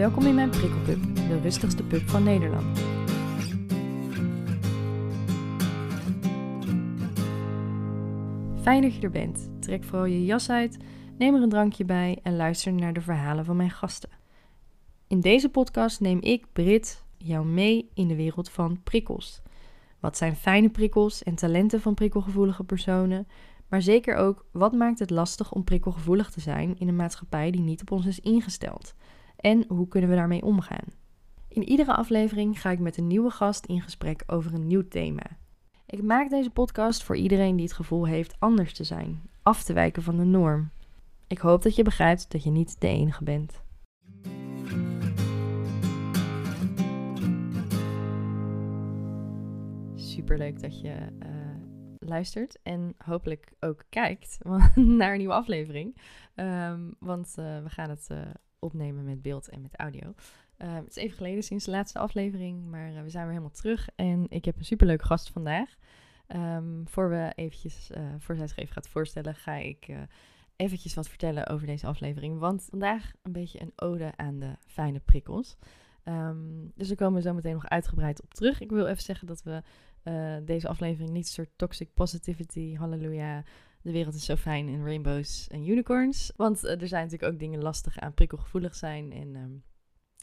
Welkom in mijn prikkelpub, de rustigste pub van Nederland. Fijn dat je er bent. Trek vooral je jas uit, neem er een drankje bij en luister naar de verhalen van mijn gasten. In deze podcast neem ik, Brit, jou mee in de wereld van prikkels. Wat zijn fijne prikkels en talenten van prikkelgevoelige personen? Maar zeker ook, wat maakt het lastig om prikkelgevoelig te zijn in een maatschappij die niet op ons is ingesteld? En hoe kunnen we daarmee omgaan? In iedere aflevering ga ik met een nieuwe gast in gesprek over een nieuw thema. Ik maak deze podcast voor iedereen die het gevoel heeft anders te zijn, af te wijken van de norm. Ik hoop dat je begrijpt dat je niet de enige bent. Superleuk dat je uh, luistert en hopelijk ook kijkt naar een nieuwe aflevering. Um, want uh, we gaan het uh, opnemen met beeld en met audio. Uh, het is even geleden sinds de laatste aflevering, maar uh, we zijn weer helemaal terug. En ik heb een superleuke gast vandaag. Um, voor we eventjes, uh, voor zij even gaat voorstellen, ga ik eventjes wat vertellen over deze aflevering. Want vandaag een beetje een ode aan de fijne prikkels. Um, dus daar komen we zo meteen nog uitgebreid op terug. Ik wil even zeggen dat we deze aflevering niet soort toxic positivity, halleluja, de wereld is zo fijn in rainbows en unicorns. Want uh, er zijn natuurlijk ook dingen lastig aan prikkelgevoelig zijn. En um,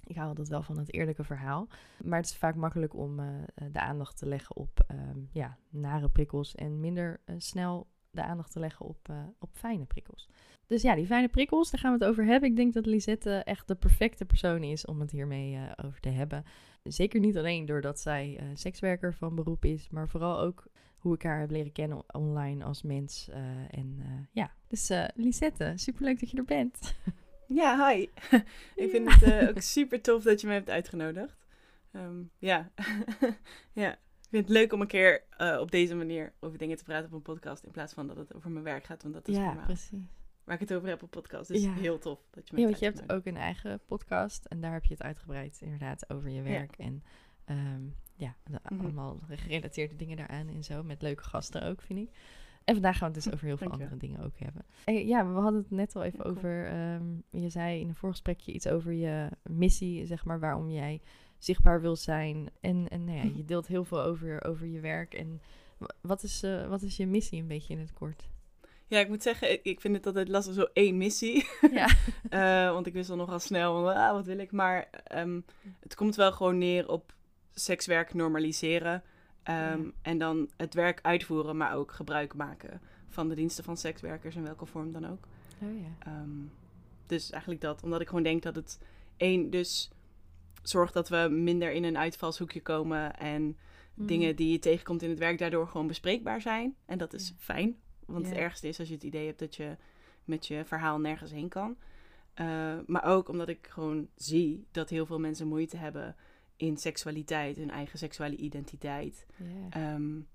ik hou altijd wel van het eerlijke verhaal. Maar het is vaak makkelijk om uh, de aandacht te leggen op um, ja, nare prikkels. En minder snel de aandacht te leggen op, op fijne prikkels. Dus ja, die fijne prikkels, daar gaan we het over hebben. Ik denk dat Lisette echt de perfecte persoon is om het hiermee over te hebben. Zeker niet alleen doordat zij sekswerker van beroep is, maar vooral ook hoe ik haar heb leren kennen online als mens. Uh, en uh, ja, dus uh, Lisette, superleuk dat je er bent. Ja, hi. ik vind het ook super tof dat je me hebt uitgenodigd. Um, ja. ja, ik vind het leuk om een keer op deze manier over dingen te praten op een podcast. In plaats van dat het over mijn werk gaat, want dat is ja, precies. waar ik het over heb op podcast. Dus ja. heel tof dat je me Ja, want je hebt ook een eigen podcast en daar heb je het uitgebreid inderdaad over je werk. Ja. En um, ja, mm-hmm. allemaal gerelateerde dingen daaraan en zo. Met leuke gasten ook, vind ik. En vandaag gaan we het dus over heel veel andere dingen ook hebben. En ja, we hadden het net al even ja, over. Um, je zei in een voorgesprekje iets over je missie, zeg maar, waarom jij zichtbaar wil zijn. En, en nou ja, je deelt heel veel over, over je werk. En wat is, uh, wat is je missie een beetje in het kort? Ja, ik moet zeggen, ik vind het altijd lastig, zo één missie. Ja. uh, want ik wist al nogal snel, ah, wat wil ik? Maar um, het komt wel gewoon neer op sekswerk normaliseren. Um, ja. En dan het werk uitvoeren, maar ook gebruik maken van de diensten van sekswerkers in welke vorm dan ook. Oh, ja. um, dus eigenlijk dat, omdat ik gewoon denk dat het één, dus zorgt dat we minder in een uitvalshoekje komen en mm. dingen die je tegenkomt in het werk daardoor gewoon bespreekbaar zijn. En dat is ja. fijn, want het ergste is als je het idee hebt dat je met je verhaal nergens heen kan. Uh, maar ook omdat ik gewoon zie dat heel veel mensen moeite hebben in seksualiteit, hun eigen seksuele identiteit. Yeah. Um,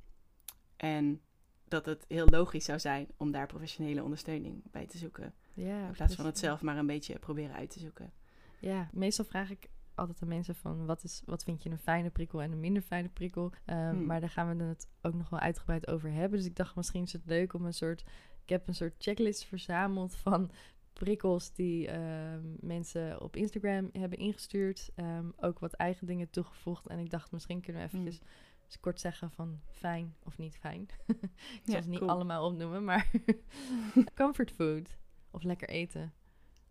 en dat het heel logisch zou zijn om daar professionele ondersteuning bij te zoeken. Yeah, in plaats van het zelf maar een beetje proberen uit te zoeken. Ja, meestal vraag ik altijd aan mensen van wat, is, wat vind je een fijne prikkel en een minder fijne prikkel. Um, hmm. Maar daar gaan we het ook nog wel uitgebreid over hebben. Dus ik dacht misschien is het leuk om een soort... Ik heb een soort checklist verzameld van prikkels die uh, mensen op Instagram hebben ingestuurd. Um, ook wat eigen dingen toegevoegd. En ik dacht, misschien kunnen we eventjes mm. dus kort zeggen van fijn of niet fijn. ik zal ja, ze niet cool. allemaal opnoemen, maar comfort food of lekker eten.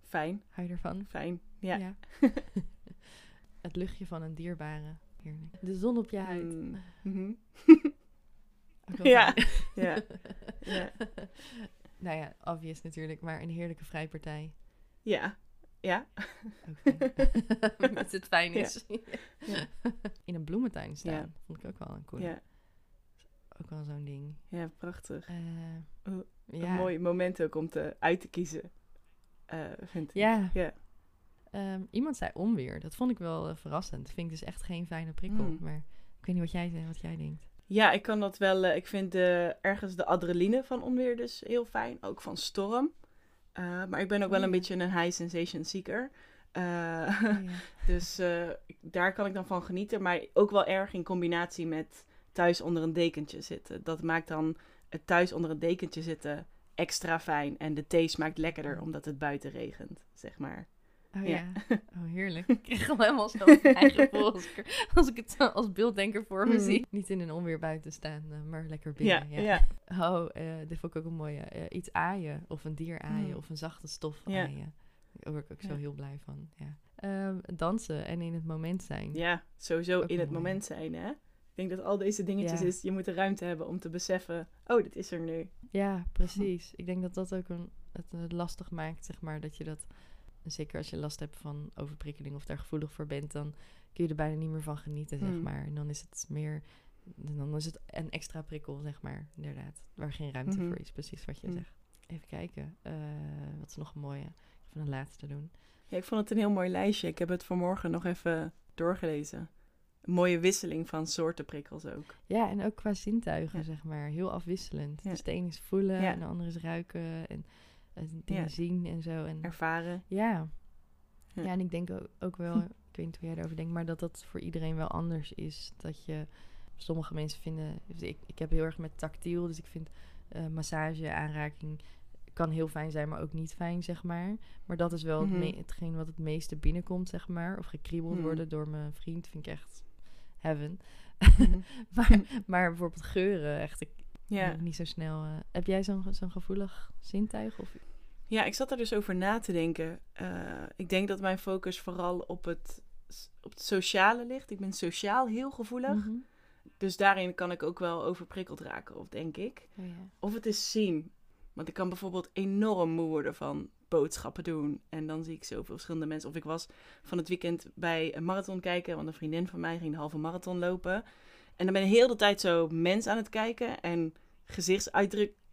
Fijn. Hou je ervan? Fijn, ja. ja. Het luchtje van een dierbare. Heerlijk. De zon op je huid. Mm. Mm -hmm. ja. ja. ja nou ja, obvious natuurlijk, maar een heerlijke vrijpartij. Ja, ja. Okay. Met het fijn is. Ja. ja. In een bloementuin staan, ja. vond ik ook wel een cool. Ja. Ook wel zo'n ding. Ja, prachtig. Uh, uh, ja. Een mooi moment ook om te, uit te kiezen, uh, vind ik. Ja. ja. Um, iemand zei onweer. Dat vond ik wel uh, verrassend. Vind ik dus echt geen fijne prikkel. Mm. Maar ik weet niet wat jij, wat jij denkt. Ja, ik kan dat wel. Uh, ik vind de, ergens de adrenaline van onweer dus heel fijn. Ook van storm. Uh, maar ik ben ook wel een beetje een high sensation seeker. Uh, oh, ja. dus daar kan ik dan van genieten. Maar ook wel erg in combinatie met thuis onder een dekentje zitten. Dat maakt dan het thuis onder een dekentje zitten extra fijn. En de thee smaakt lekkerder omdat het buiten regent, zeg maar. Oh Ja. ja, oh heerlijk. Ik krijg al helemaal zo mijn eigen gevoel als ik, als ik het zo als beelddenker voor me Mhm. zie. Niet in een onweer buiten staan, eh, maar lekker Ja, binnen. ja. Oh, eh, dit vond ik ook een mooie. eh, iets aaien, of een dier aaien, Mm. of een zachte stof Ja. aaien. Daar word ik ook zo Ja. heel blij van. Ja. Ehm, dansen en in het moment zijn. Ja, sowieso Ook in het mooi. moment zijn, hè? Ik denk dat al deze dingetjes Ja. is, je moet de ruimte hebben om te beseffen, oh, dit is er nu. Ja, precies. Ik denk dat dat ook een, het lastig maakt, zeg maar, dat je dat... Zeker als je last hebt van overprikkeling of daar gevoelig voor bent, dan kun je er bijna niet meer van genieten, zeg Mm. maar. En dan is het meer... Dan is het een extra prikkel, zeg maar, inderdaad. Waar geen ruimte Mhm. voor is, precies wat je Mm. zegt. Even kijken. eh, wat is nog een mooie? Even een laatste doen. Ja, ik vond het een heel mooi lijstje. Ik heb het vanmorgen nog even doorgelezen. Een mooie wisseling van soorten prikkels ook. Ja, en ook qua zintuigen, Ja. zeg maar. Heel afwisselend. Ja. Dus de een is voelen Ja. en de ander is ruiken en, en dingen Ja. zien en zo. En, Ervaren. ja. Ja. ja, en ik denk ook, ook wel, ik weet niet hoe jij daarover denkt, maar dat dat voor iedereen wel anders is. Dat je, sommige mensen vinden, dus ik, ik heb heel erg met tactiel, dus ik vind eh, massage, aanraking kan heel fijn zijn, maar ook niet fijn, zeg maar. Maar dat is wel Mhm. het me- hetgeen wat het meeste binnenkomt, zeg maar. Of gekriebeld Mhm. worden door mijn vriend, vind ik echt heaven. Mhm. maar, maar bijvoorbeeld geuren, echt, ik, Ja. niet zo snel. eh. heb jij zo'n zo'n gevoelig zintuig? Of, ja, ik zat er dus over na te denken. Eh, ik denk dat mijn focus vooral op het, op het sociale ligt. Ik ben sociaal heel gevoelig. Mhm. Dus daarin kan ik ook wel overprikkeld raken, of denk ik. Oh, ja. Of het is zien. Want ik kan bijvoorbeeld enorm moe worden van boodschappen doen. En dan zie ik zoveel verschillende mensen. Of ik was van het weekend bij een marathon kijken. Want een vriendin van mij ging de halve marathon lopen. En dan ben ik heel de tijd zo mensen aan het kijken. En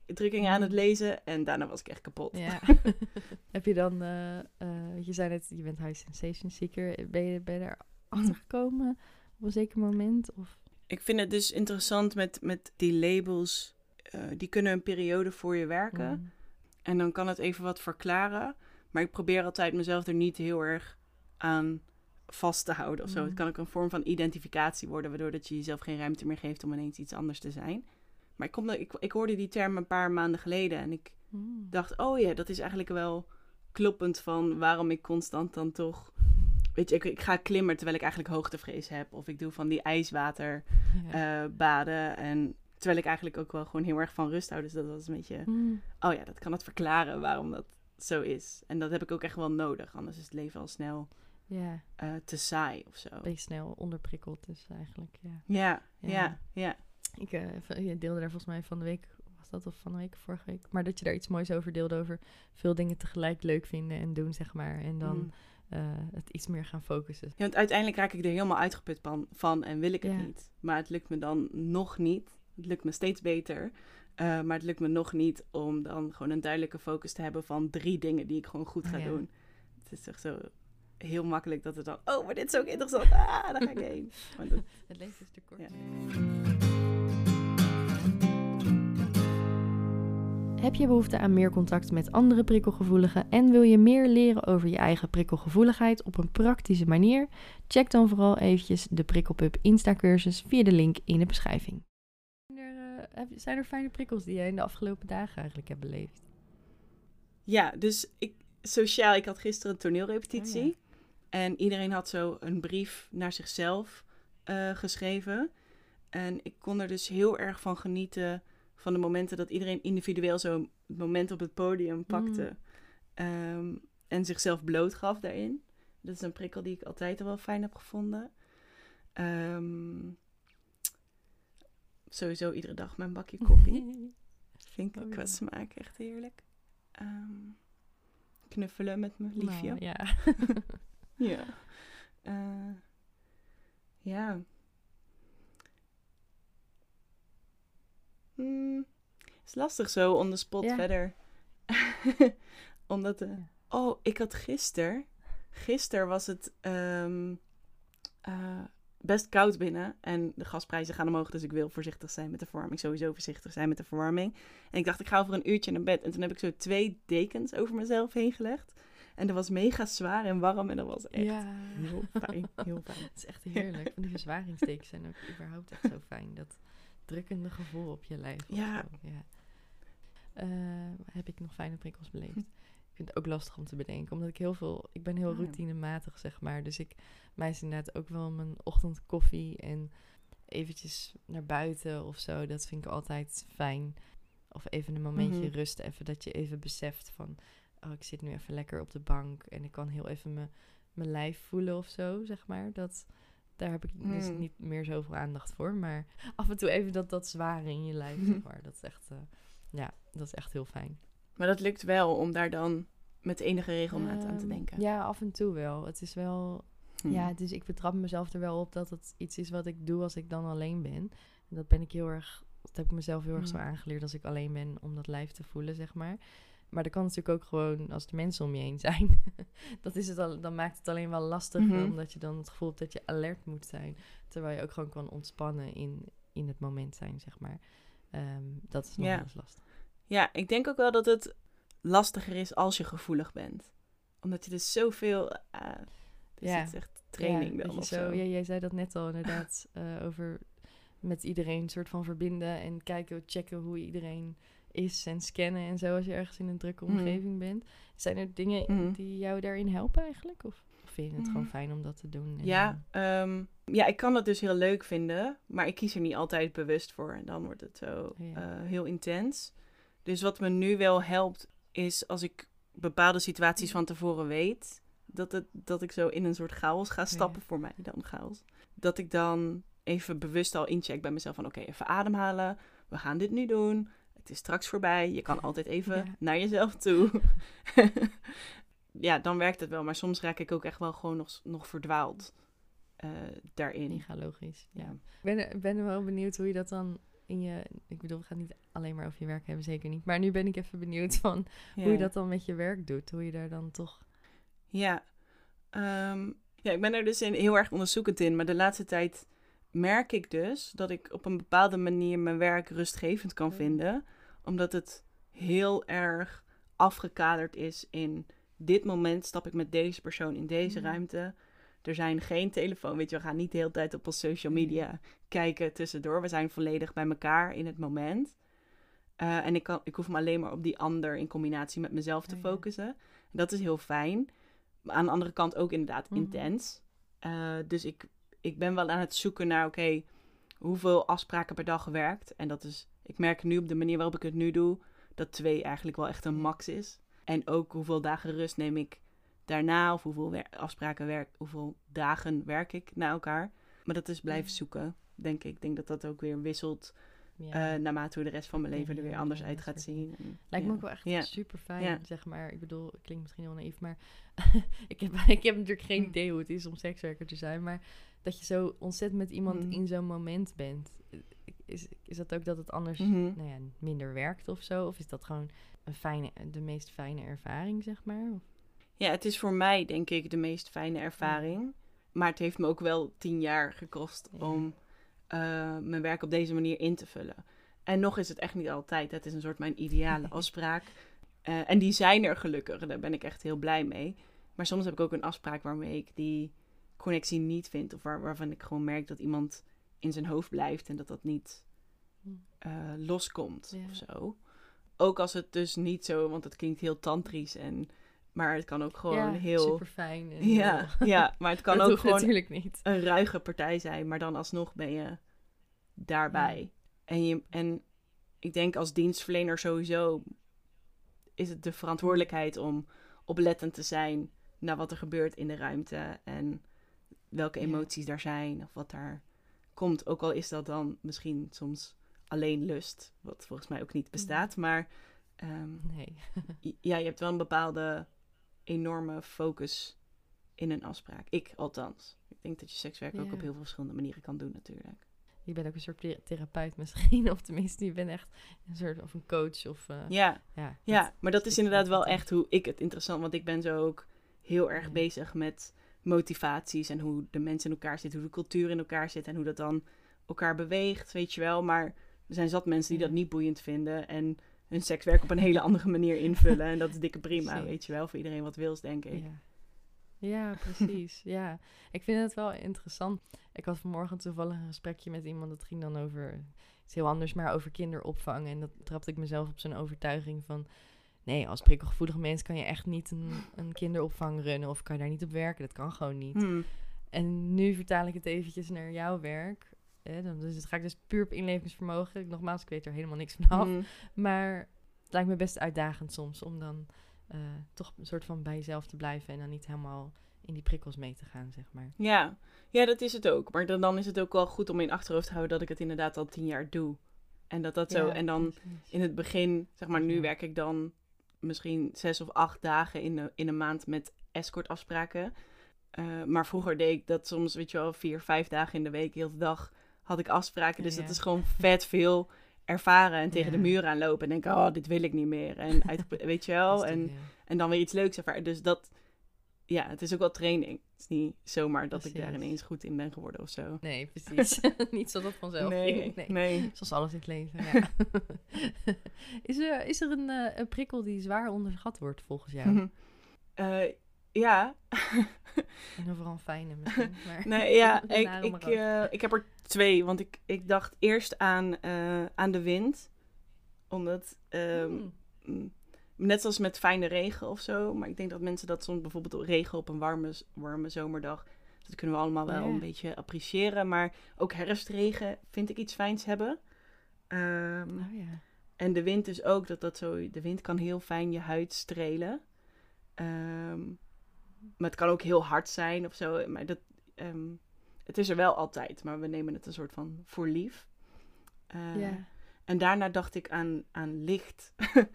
gezichtsuitdrukkingen aan het lezen. En daarna was ik echt kapot. Ja. Heb je dan, eh, eh, je zei net, je bent high sensation seeker. Ben je, ben je daar achter gekomen op een zeker moment? Of? Ik vind het dus interessant met, met die labels. eh, die kunnen een periode voor je werken. Mm. En dan kan het even wat verklaren. Maar ik probeer altijd mezelf er niet heel erg aan vast te houden of zo. Het kan ook een vorm van identificatie worden, waardoor dat je jezelf geen ruimte meer geeft om ineens iets anders te zijn. Maar ik, kom, ik, ik hoorde die term een paar maanden geleden en ik Mm. dacht, oh ja, dat is eigenlijk wel kloppend van waarom ik constant dan toch... Weet je, ik, ik ga klimmen terwijl ik eigenlijk hoogtevrees heb. Of ik doe van die ijswater Ja. eh, baden. En terwijl ik eigenlijk ook wel gewoon heel erg van rust hou. Dus dat was een beetje Mm. oh ja, dat kan het verklaren waarom dat zo is. En dat heb ik ook echt wel nodig, anders is het leven al snel ja, eh, te saai of zo. beetje snel onderprikkeld dus eigenlijk, ja. Ja, Ja. ja, ja. Ik eh, deelde daar volgens mij van de week, was dat of van de week vorige week? Maar dat je daar iets moois over deelde over veel dingen tegelijk leuk vinden en doen, zeg maar. En dan Mm. eh, het iets meer gaan focussen. Ja, want uiteindelijk raak ik er helemaal uitgeput van, van en wil ik het Ja. niet. Maar het lukt me dan nog niet. Het lukt me steeds beter. eh, maar het lukt me nog niet om dan gewoon een duidelijke focus te hebben van drie dingen die ik gewoon goed ga Oh, ja. doen. Het is toch zo heel makkelijk dat het dan, oh, maar dit is ook interessant. Ah, daar ga ik heen. Maar dat- Het leven is te kort. Ja. Heb je behoefte aan meer contact met andere prikkelgevoeligen en wil je meer leren over je eigen prikkelgevoeligheid op een praktische manier? Check dan vooral eventjes de Prikkelpub Insta-cursus via de link in de beschrijving. Zijn er, eh, zijn er fijne prikkels die jij in de afgelopen dagen eigenlijk hebt beleefd? Ja, dus ik, sociaal, ik had gisteren een toneelrepetitie. Oh, ja. En iedereen had zo een brief naar zichzelf eh, geschreven. En ik kon er dus heel erg van genieten van de momenten dat iedereen individueel zo het moment op het podium pakte. Ehm, en zichzelf blootgaf daarin. Dat is een prikkel die ik altijd al wel fijn heb gevonden. Ehm, sowieso iedere dag mijn bakje koffie. Vind ik Oh, qua ja. smaak echt heerlijk. Ehm, knuffelen met mijn liefje. Nou, ja. Ja. Eh, ja. Hmm, is lastig zo on the spot Ja. verder. Omdat, Ja. oh, ik had gisteren, gisteren was het ehm, eh, best koud binnen en de gasprijzen gaan omhoog, dus ik wil voorzichtig zijn met de verwarming. Sowieso voorzichtig zijn met de verwarming. En ik dacht, ik ga over een uurtje naar bed. En toen heb ik zo twee dekens over mezelf heen gelegd. En dat was mega zwaar en warm en dat was echt ja. heel fijn. Heel fijn. Het is echt heerlijk. Van die verzwaringstekens zijn ook überhaupt echt zo fijn. Dat drukkende gevoel op je lijf. Ja. ja. Eh, heb ik nog fijne prikkels beleefd? Ik vind het ook lastig om te bedenken. Omdat ik heel veel... Ik ben heel Ah, routinematig, zeg maar. Dus ik... Mij is inderdaad ook wel mijn ochtendkoffie en eventjes naar buiten of zo. Dat vind ik altijd fijn. Of even een momentje Mhm. rust. Even dat je even beseft van... Oh, ik zit nu even lekker op de bank. En ik kan heel even mijn lijf voelen of zo, zeg maar. Dat, daar heb ik dus Mm. niet meer zoveel aandacht voor. Maar af en toe even dat, dat zware in je lijf, zeg maar. Dat is echt... eh, ja, dat is echt heel fijn. Maar dat lukt wel om daar dan met enige regelmaat aan te Ehm, denken. Ja, af en toe wel. Het is wel... Hm. Ja, dus ik betrap mezelf er wel op dat het iets is wat ik doe als ik dan alleen ben. En dat ben ik heel erg... Dat heb ik mezelf heel erg zo Mm. aangeleerd als ik alleen ben om dat lijf te voelen, zeg maar. Maar dat kan natuurlijk ook gewoon als de mensen om je heen zijn. dat is het al, dan maakt het alleen wel lastiger, Mhm. omdat je dan het gevoel hebt dat je alert moet zijn. Terwijl je ook gewoon kan ontspannen in, in het moment zijn, zeg maar. Ehm, dat is nog Ja. wel eens lastig. Ja, ik denk ook wel dat het lastiger is als je gevoelig bent. Omdat je dus zoveel... dus Ja. het is echt training ja, dan of zo, zo. Ja, jij zei dat net al inderdaad, eh, over met iedereen een soort van verbinden en kijken, checken hoe iedereen is en scannen en zo als je ergens in een drukke Mhm. omgeving bent. Zijn er dingen Mhm. die jou daarin helpen eigenlijk? Of, of vind je het gewoon Mhm. fijn om dat te doen? en Ja, ehm, ja, ik kan dat dus heel leuk vinden, maar ik kies er niet altijd bewust voor. En dan wordt het zo Ja. eh, heel intens. Dus wat me nu wel helpt, is als ik bepaalde situaties van tevoren weet, dat, het, dat ik zo in een soort chaos ga stappen, voor mij dan chaos. Dat ik dan even bewust al incheck bij mezelf van oké, even ademhalen, we gaan dit nu doen. Het is straks voorbij, je kan altijd even Ja. naar jezelf toe. ja, dan werkt het wel, maar soms raak ik ook echt wel gewoon nog, nog verdwaald eh, daarin. Mega logisch. Ja. Ik ben, ben wel benieuwd hoe je dat dan in je... Ik bedoel, we gaan niet alleen maar over je werk hebben, zeker niet. Maar nu ben ik even benieuwd van hoe je dat dan met je werk doet. Hoe je daar dan toch... Ja. Ehm, ja, ik ben er dus in heel erg onderzoekend in. Maar de laatste tijd merk ik dus dat ik op een bepaalde manier mijn werk rustgevend kan Mm. vinden. Omdat het heel erg afgekaderd is in dit moment stap ik met deze persoon in deze Mm. ruimte. Er zijn geen telefoon, weet je, we gaan niet de hele tijd op ons social media kijken tussendoor. We zijn volledig bij elkaar in het moment. Eh, en ik, kan, ik hoef me alleen maar op die ander in combinatie met mezelf te Oh ja. focussen. Dat is heel fijn. Maar aan de andere kant ook inderdaad Mhm. intens. Eh, dus ik, ik ben wel aan het zoeken naar, oké, hoeveel afspraken per dag werkt. En dat is, ik merk nu op de manier waarop ik het nu doe, dat twee eigenlijk wel echt een max is. En ook hoeveel dagen rust neem ik daarna, of hoeveel wer- afspraken werk, hoeveel dagen werk ik na elkaar. Maar dat is blijven Ja. zoeken, denk ik. Ik denk dat dat ook weer wisselt Ja. eh, naarmate hoe de rest van mijn leven er weer anders ja, uit gaat zien. En, Lijkt ja. me ook wel echt Ja. super fijn, zeg maar. Ik bedoel, het klinkt misschien heel naïef, maar ik, heb, ik heb natuurlijk geen Hm. idee hoe het is om sekswerker te zijn. Maar dat je zo ontzettend met iemand Hm. in zo'n moment bent. Is, is dat ook dat het anders Mhm. nou ja, minder werkt of zo? Of is dat gewoon een fijne, de meest fijne ervaring, zeg maar? Of- Ja, het is voor mij denk ik de meest fijne ervaring. Maar het heeft me ook wel tien jaar gekost Ja. om eh, mijn werk op deze manier in te vullen. En nog is het echt niet altijd. Het is een soort mijn ideale afspraak. Eh, en die zijn er gelukkig. Daar ben ik echt heel blij mee. Maar soms heb ik ook een afspraak waarmee ik die connectie niet vind. Of waar, waarvan ik gewoon merk dat iemand in zijn hoofd blijft. En dat dat niet Hm. eh, loskomt Ja. of zo. Ook als het dus niet zo, want het klinkt heel tantrisch. En, maar het kan ook gewoon ja, heel... super fijn. Ja, ja, maar het kan ook gewoon natuurlijk niet. een ruige partij zijn, maar dan alsnog ben je daarbij. En, je, en ik denk als dienstverlener sowieso is het de verantwoordelijkheid om oplettend te zijn naar wat er gebeurt in de ruimte en welke emoties daar zijn of wat daar komt. Ook al is dat dan misschien soms alleen lust, wat volgens mij ook niet bestaat, maar ehm, Nee. Ja, je hebt wel een bepaalde enorme focus in een afspraak. Ik althans. Ik denk dat je sekswerk ook op heel veel verschillende manieren kan doen natuurlijk. Je bent ook een soort thera- therapeut misschien. Of tenminste, je bent echt een soort of een coach. Of, eh, Ja, ja, ja, maar dat is inderdaad wel echt hoe ik het interessant... Want ik ben zo ook heel erg Ja. bezig met motivaties... en hoe de mensen in elkaar zitten, hoe de cultuur in elkaar zit... en hoe dat dan elkaar beweegt, weet je wel. Maar er zijn zat mensen die dat niet boeiend vinden... en hun sekswerk op een hele andere manier invullen. En dat is dikke prima, weet je wel. Voor iedereen wat wils, denk ik. Ja. Ja, precies. ja, ik vind het wel interessant. Ik had vanmorgen toevallig een gesprekje met iemand. Dat ging dan over iets heel anders, maar over kinderopvang. En dat trapte ik mezelf op zo'n overtuiging van. Nee, als prikkelgevoelig mens kan je echt niet een, een kinderopvang runnen of kan je daar niet op werken. Dat kan gewoon niet. Hmm. En nu vertaal ik het eventjes naar jouw werk. Hè, dan dus het ga ik dus puur op inlevingsvermogen. Nogmaals, ik weet er helemaal niks vanaf. Hmm. Maar het lijkt me best uitdagend soms om dan eh, toch een soort van bij jezelf te blijven en dan niet helemaal in die prikkels mee te gaan, zeg maar. Ja. ja, dat is het ook. Maar dan, dan is het ook wel goed om in achterhoofd te houden dat ik het inderdaad al tien jaar doe. En dat dat zo. En dan precies. in het begin, zeg maar, nu Ja. werk ik dan misschien zes of acht dagen in, de, in een maand met escortafspraken. Eh, maar vroeger deed ik dat soms, weet je wel, vier, vijf dagen in de week, heel de dag had ik afspraken. Dus Ja. dat is gewoon vet veel ervaren en tegen Ja. de muur aanlopen en denken, oh, dit wil ik niet meer. En uit, weet je wel, en, en dan weer iets leuks ervaren. Dus dat, ja, het is ook wel training. Het is niet zomaar dat ik daar ineens goed in ben geworden of zo. Nee, precies. niet zoals dat vanzelf nee, ging. Nee. nee. Zoals alles in het leven, ja. is, er, is er een, eh, een prikkel die zwaar onderschat wordt volgens jou? Eh, ja, En een fijne misschien. Maar Nee, ja, ik, ik, eh, ik heb er twee. Want ik, ik dacht eerst aan, aan de wind. Omdat, ehm, Hmm. mm, net zoals met fijne regen of zo. Maar ik denk dat mensen dat soms bijvoorbeeld regen op een warme, warme zomerdag. Dat kunnen we allemaal wel Ja. een beetje appreciëren. Maar ook herfstregen vind ik iets fijns hebben. Ehm, Oh ja. en de wind is ook dat dat zo. De wind kan heel fijn je huid strelen. Ehm, maar het kan ook heel hard zijn of zo. Maar dat, ehm, het is er wel altijd. Maar we nemen het een soort van voor lief. Ja. En daarna dacht ik aan, aan licht.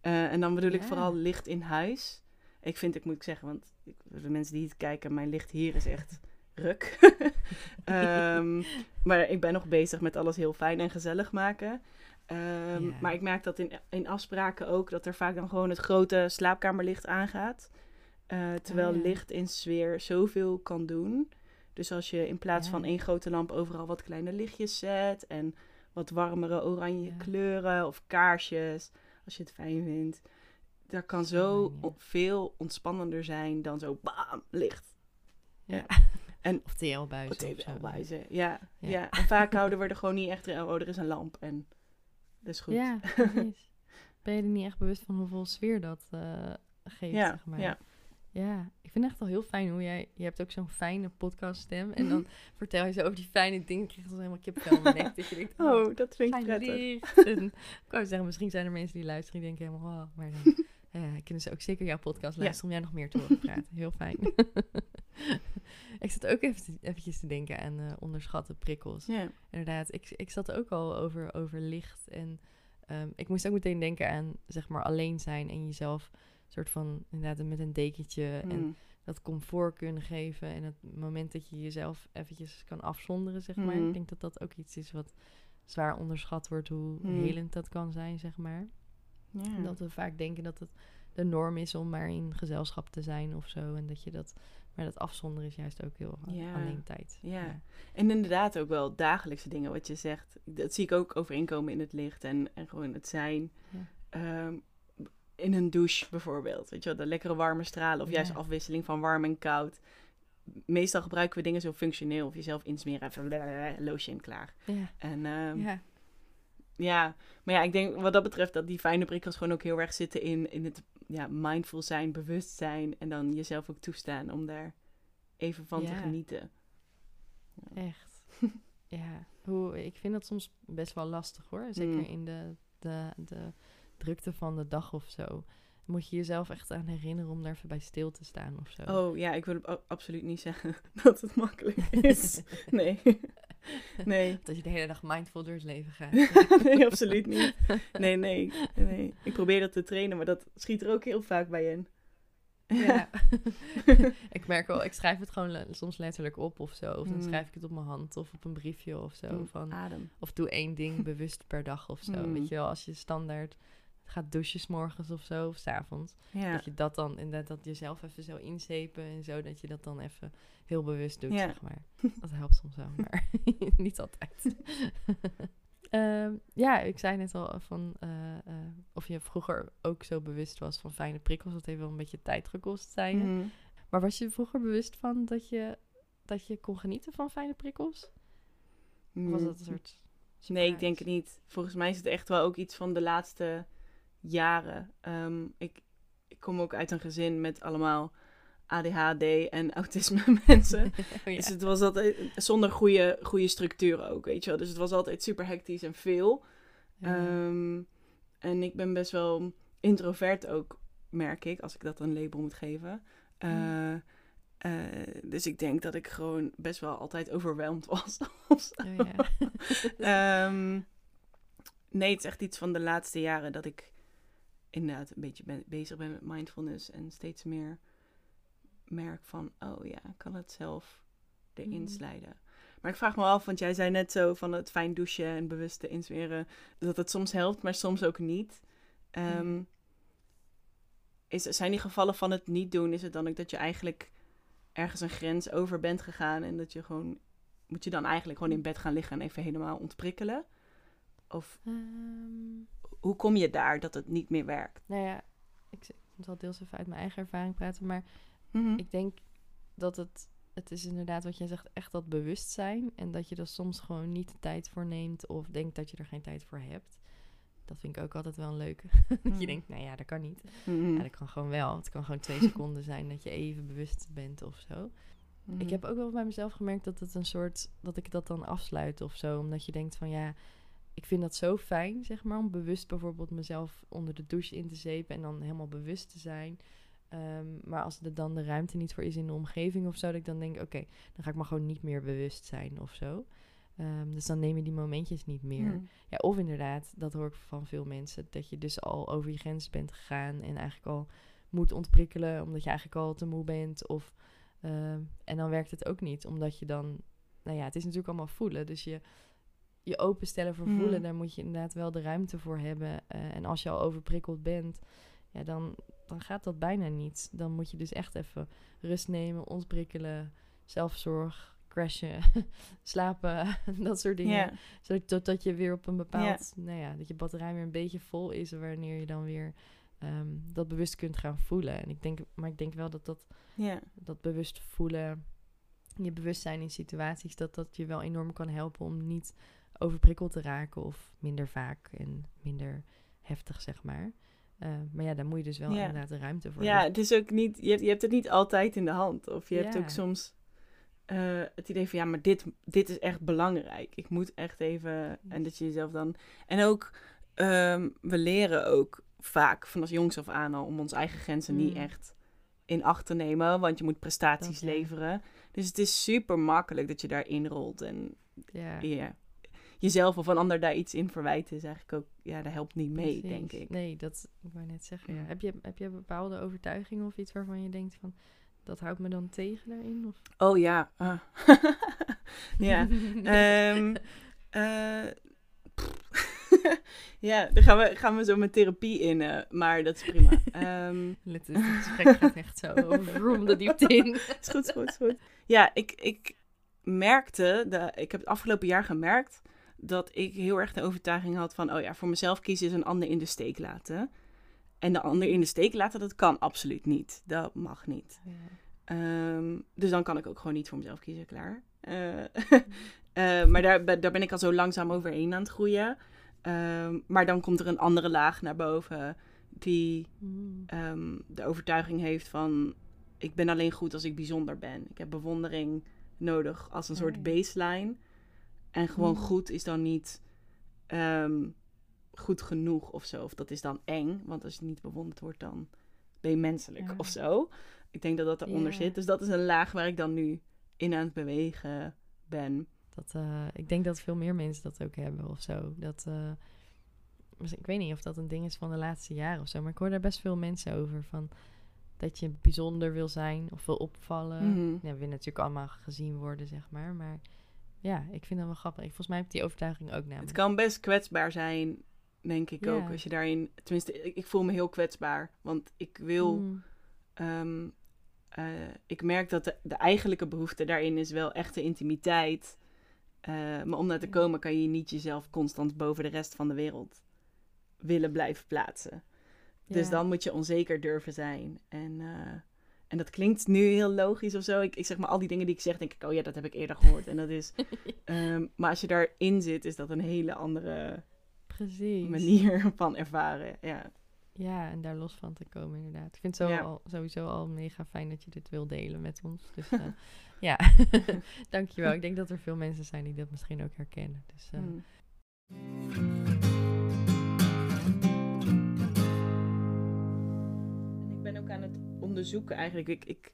Eh, en dan bedoel ik vooral licht in huis. Ik vind, ik moet ik zeggen, want ik, de mensen die het kijken, mijn licht hier is echt ruk. Ehm, maar ik ben nog bezig met alles heel fijn en gezellig maken. Ehm, Ja. Maar ik merk dat in, in afspraken ook dat er vaak dan gewoon het grote slaapkamerlicht aangaat. Eh, terwijl Oh ja. licht in sfeer zoveel kan doen. Dus als je in plaats Ja. van één grote lamp overal wat kleine lichtjes zet en wat warmere oranje kleuren of kaarsjes, als je het fijn vindt. Dat kan Zo ja. veel ontspannender zijn dan zo bam, licht. Ja. En- of TL-buizen ze. Ja, Ja. ja. En vaak houden we er gewoon niet echt... Oh, er is een lamp en dat is goed. Ja, precies. Ben je er niet echt bewust van hoeveel sfeer dat eh, geeft, ja, zeg maar. ja. Ja, ik vind het echt al heel fijn hoe jij... Je hebt ook zo'n fijne podcaststem. En dan vertel je zo over die fijne dingen. Ik krijg dan helemaal kipvel in mijn nek. Dat je denkt, oh, Oh, dat vind ik prettig. En ik wou zeggen, misschien zijn er mensen die luisteren die denken helemaal... Oh, maar dan ja, kunnen ze ook zeker jouw podcast Ja. luisteren om jij nog meer te horen praten. Heel fijn. ik zat ook even te- eventjes te denken aan eh, onderschatte prikkels Ja. inderdaad. Ik, ik zat ook al over, over licht. En ehm, ik moest ook meteen denken aan, zeg maar, alleen zijn en jezelf soort van, inderdaad, met een dekentje en Mm. dat comfort kunnen geven. En het moment dat je jezelf eventjes kan afzonderen, zeg maar. Mhm. Ik denk dat dat ook iets is wat zwaar onderschat wordt, hoe Mhm. helend dat kan zijn, zeg maar. Ja. Dat we vaak denken dat het de norm is om maar in gezelschap te zijn of zo. En dat je dat, maar dat afzonderen is juist ook heel eh, Ja. alleen tijd. Ja. En inderdaad ook wel dagelijkse dingen wat je zegt. Dat zie ik ook overeenkomen in het licht en, en gewoon het zijn. Ja. In een douche bijvoorbeeld. Weet je wel, de lekkere warme stralen of Ja. juist afwisseling van warm en koud. Meestal gebruiken we dingen zo functioneel. Of jezelf insmeren, even lotion klaar. Ja. En ehm, ja. ja. maar ja, ik denk wat dat betreft dat die fijne prikkels gewoon ook heel erg zitten in, in het ja, mindful zijn, bewust zijn. En dan jezelf ook toestaan om daar even van te genieten. Echt. ja, hoe, ik vind dat soms best wel lastig hoor. Zeker Mm. in de, de, de drukte van de dag of zo. Moet je jezelf echt aan herinneren om daar even bij stil te staan of zo. Oh ja, ik wil absoluut niet zeggen dat het makkelijk is. Nee. Nee. Dat je de hele dag mindful door het leven gaat. nee, absoluut niet. Nee, nee, nee. Ik probeer dat te trainen, maar dat schiet er ook heel vaak bij in. Ja. ik merk wel, ik schrijf het gewoon le- soms letterlijk op of zo. Of dan Mm. schrijf ik het op mijn hand of op een briefje of zo. Mm, Van, Adem. of doe één ding bewust per dag of zo. Mm. Weet je wel, als je standaard gaat douchen 's morgens of zo, of 's avonds. Ja. Dat je dat dan inderdaad dat jezelf even zo inzepen en zo, dat je dat dan even heel bewust doet, Ja. zeg maar. Dat helpt soms wel, maar niet altijd. Ehm, ja, ik zei net al van eh, eh, of je vroeger ook zo bewust was van fijne prikkels. Dat heeft wel een beetje tijd gekost, zei je. Mhm. Maar was je vroeger bewust van dat je, dat je kon genieten van fijne prikkels? Of was dat een soort... Mm. Nee, ik denk het niet. Volgens mij is het echt wel ook iets van de laatste jaren. Ehm, ik, ik kom ook uit een gezin met allemaal ADHD en autisme mensen. Oh, ja. Dus het was altijd zonder goede, goede structuur ook, weet je wel. Dus het was altijd super hectisch en veel. Ja. Ehm, en ik ben best wel introvert ook, merk ik, als ik dat een label moet geven. Eh, eh, dus ik denk dat ik gewoon best wel altijd overweldigd was. Oh. Ehm, nee, het is echt iets van de laatste jaren dat ik inderdaad een beetje ben, bezig ben met mindfulness en steeds meer merk van, oh ja, ik kan het zelf erin Mhm. slijden. Maar ik vraag me af, want jij zei net zo van het fijn douchen en bewust te insmeren, dat het soms helpt, maar soms ook niet. Ehm, Mhm. is, zijn die gevallen van het niet doen, is het dan ook dat je eigenlijk ergens een grens over bent gegaan en dat je gewoon, moet je dan eigenlijk gewoon in bed gaan liggen en even helemaal ontprikkelen? Of Ehm, hoe kom je daar dat het niet meer werkt? nou ja, ik, ik zal deels even uit mijn eigen ervaring praten, maar Mhm. ik denk dat het, het is inderdaad wat jij zegt, echt dat bewustzijn. En dat je er soms gewoon niet de tijd voor neemt of denkt dat je er geen tijd voor hebt. Dat vind ik ook altijd wel een leuke. dat Mm. je denkt, nou ja, dat kan niet. Mhm. Ja, dat kan gewoon wel. Het kan gewoon twee seconden zijn dat je even bewust bent of zo. Mhm. Ik heb ook wel bij mezelf gemerkt dat het een soort dat ik dat dan afsluit of zo. Omdat je denkt van ja, ik vind dat zo fijn, zeg maar, om bewust bijvoorbeeld mezelf onder de douche in te zeepen en dan helemaal bewust te zijn. Ehm, maar als er dan de ruimte niet voor is in de omgeving of zo, dat ik dan denk, oké, dan ga ik maar gewoon niet meer bewust zijn of zo. Ehm, dus dan neem je die momentjes niet meer. Mhm. Ja, of inderdaad, dat hoor ik van veel mensen, dat je dus al over je grens bent gegaan en eigenlijk al moet ontprikkelen omdat je eigenlijk al te moe bent. Of, ehm, en dan werkt het ook niet, omdat je dan, nou ja, het is natuurlijk allemaal voelen. Dus je, je openstellen voor Mhm. voelen, daar moet je inderdaad wel de ruimte voor hebben. Eh, en als je al overprikkeld bent, ja, dan, dan gaat dat bijna niet. Dan moet je dus echt even rust nemen, ontprikkelen, zelfzorg, crashen, slapen, dat soort dingen. Zodat totdat je weer op een bepaald, nou ja, dat je batterij weer een beetje vol is, wanneer je dan weer ehm, dat bewust kunt gaan voelen. En ik denk, maar ik denk wel dat dat, dat bewust voelen, je bewustzijn in situaties, dat dat je wel enorm kan helpen om niet overprikkeld te raken of minder vaak en minder heftig, zeg maar. Eh, maar ja, daar moet je dus wel Ja. inderdaad de ruimte voor ja, het is ook niet, je hebt, je hebt het niet altijd in de hand. Of je hebt ook soms eh, het idee van ja, maar dit, dit is echt belangrijk. Ik moet echt even. En dat je jezelf dan. En ook, ehm, we leren ook vaak vanaf jongs af aan al om onze eigen grenzen niet Mm. echt in acht te nemen. Want je moet prestaties Dat, ja. leveren. Dus het is super makkelijk dat je daarin rolt. En Ja, ja, jezelf of een ander daar iets in verwijten is eigenlijk ook. Ja, dat helpt niet mee, precies. denk ik. Nee, dat ik wou net zeggen. Ja. Heb, je, heb je bepaalde overtuigingen of iets waarvan je denkt van dat houdt me dan tegen daarin? Of? Oh ja. ah. ja. Eh, ja, dan gaan we, gaan we zo met therapie in, eh, maar dat is prima. Ehm, Dit dit gesprek gaat echt zo over de diepte in. is goed, is goed, is goed. Ja, ik, ik merkte, de, ik heb het afgelopen jaar gemerkt dat ik heel erg de overtuiging had van, oh ja, voor mezelf kiezen is een ander in de steek laten. En de ander in de steek laten, dat kan absoluut niet. Dat mag niet. Ehm, dus dan kan ik ook gewoon niet voor mezelf kiezen, klaar. Eh, eh, maar daar, ben- daar ben ik al zo langzaam overheen aan het groeien. Ehm, maar dan komt er een andere laag naar boven die Mm. ehm, de overtuiging heeft van... ik ben alleen goed als ik bijzonder ben. Ik heb bewondering nodig als een Oh, soort baseline. En gewoon Mm. goed is dan niet ehm, goed genoeg of zo. Of dat is dan eng, want als je niet bewonderd wordt, dan ben je menselijk Ja. of zo. Ik denk dat dat eronder Ja. zit. Dus dat is een laag waar ik dan nu in aan het bewegen ben. Dat, eh, ik denk dat veel meer mensen dat ook hebben of zo. Dat, eh, ik weet niet of dat een ding is van de laatste jaren of zo. Maar ik hoor daar best veel mensen over. Van dat je bijzonder wil zijn of wil opvallen. Mhm. Ja, we willen natuurlijk allemaal gezien worden, zeg maar. Maar ja, ik vind dat wel grappig. Ik, volgens mij heb ik die overtuiging ook namelijk. Het kan best kwetsbaar zijn, denk ik Ja. ook. Als je daarin... Tenminste, ik, ik voel me heel kwetsbaar. Want ik wil... Mm, Ehm, eh, ik merk dat de, de eigenlijke behoefte daarin is wel echte intimiteit. Eh, maar om daar te komen kan je niet jezelf constant boven de rest van de wereld willen blijven plaatsen. Dus ja. dan moet je onzeker durven zijn. En, eh, en dat klinkt nu heel logisch of zo. Ik, ik zeg maar al die dingen die ik zeg, denk ik, oh ja, dat heb ik eerder gehoord. En dat is. ehm, maar als je daarin zit, is dat een hele andere Precies. manier van ervaren. Ja. Ja, en daar los van te komen inderdaad. Ik vind het zo Ja. al, sowieso al mega fijn dat je dit wil delen met ons. Dus eh, ja, dankjewel. Ik denk dat er veel mensen zijn die dat misschien ook herkennen. Dus eh, Mm. Onderzoeken eigenlijk. Ik, ik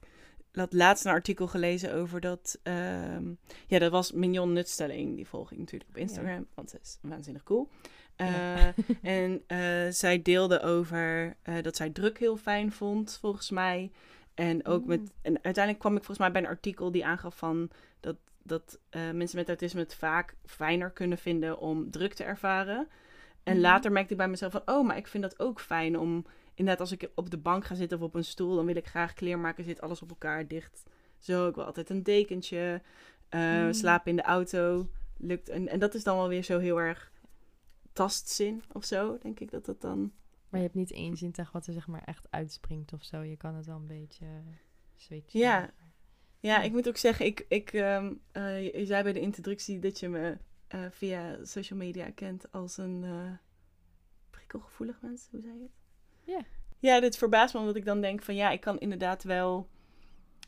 had laatst een artikel gelezen over dat... ehm, ja, dat was Mignon Nutstelling. Die volg ik natuurlijk op Instagram, want ze is waanzinnig cool. Ja. Eh, en eh, zij deelde over eh, dat zij druk heel fijn vond, volgens mij. En ook met. Mm. En uiteindelijk kwam ik volgens mij bij een artikel die aangaf van dat, dat mensen met autisme het vaak fijner kunnen vinden om druk te ervaren. En Mhm. later merkte ik bij mezelf van, oh, maar ik vind dat ook fijn om. Inderdaad, als ik op de bank ga zitten of op een stoel, dan wil ik graag kleermaken, zit alles op elkaar dicht. Zo, ik wil altijd een dekentje. eh, Mm. Slapen in de auto. Lukt. En, en dat is dan wel weer zo heel erg tastzin of zo, denk ik dat dat dan... Maar je hebt niet één zintuig wat er zeg maar echt uitspringt of zo. Je kan het wel een beetje switchen. Ja. Ja, ik moet ook zeggen, ik, ik, ehm, eh, je, je zei bij de introductie dat je me eh, via social media kent als een prikkelgevoelig mens. Hoe zei je het? Ja. Ja, dit verbaast me omdat ik dan denk van ja, ik kan inderdaad wel...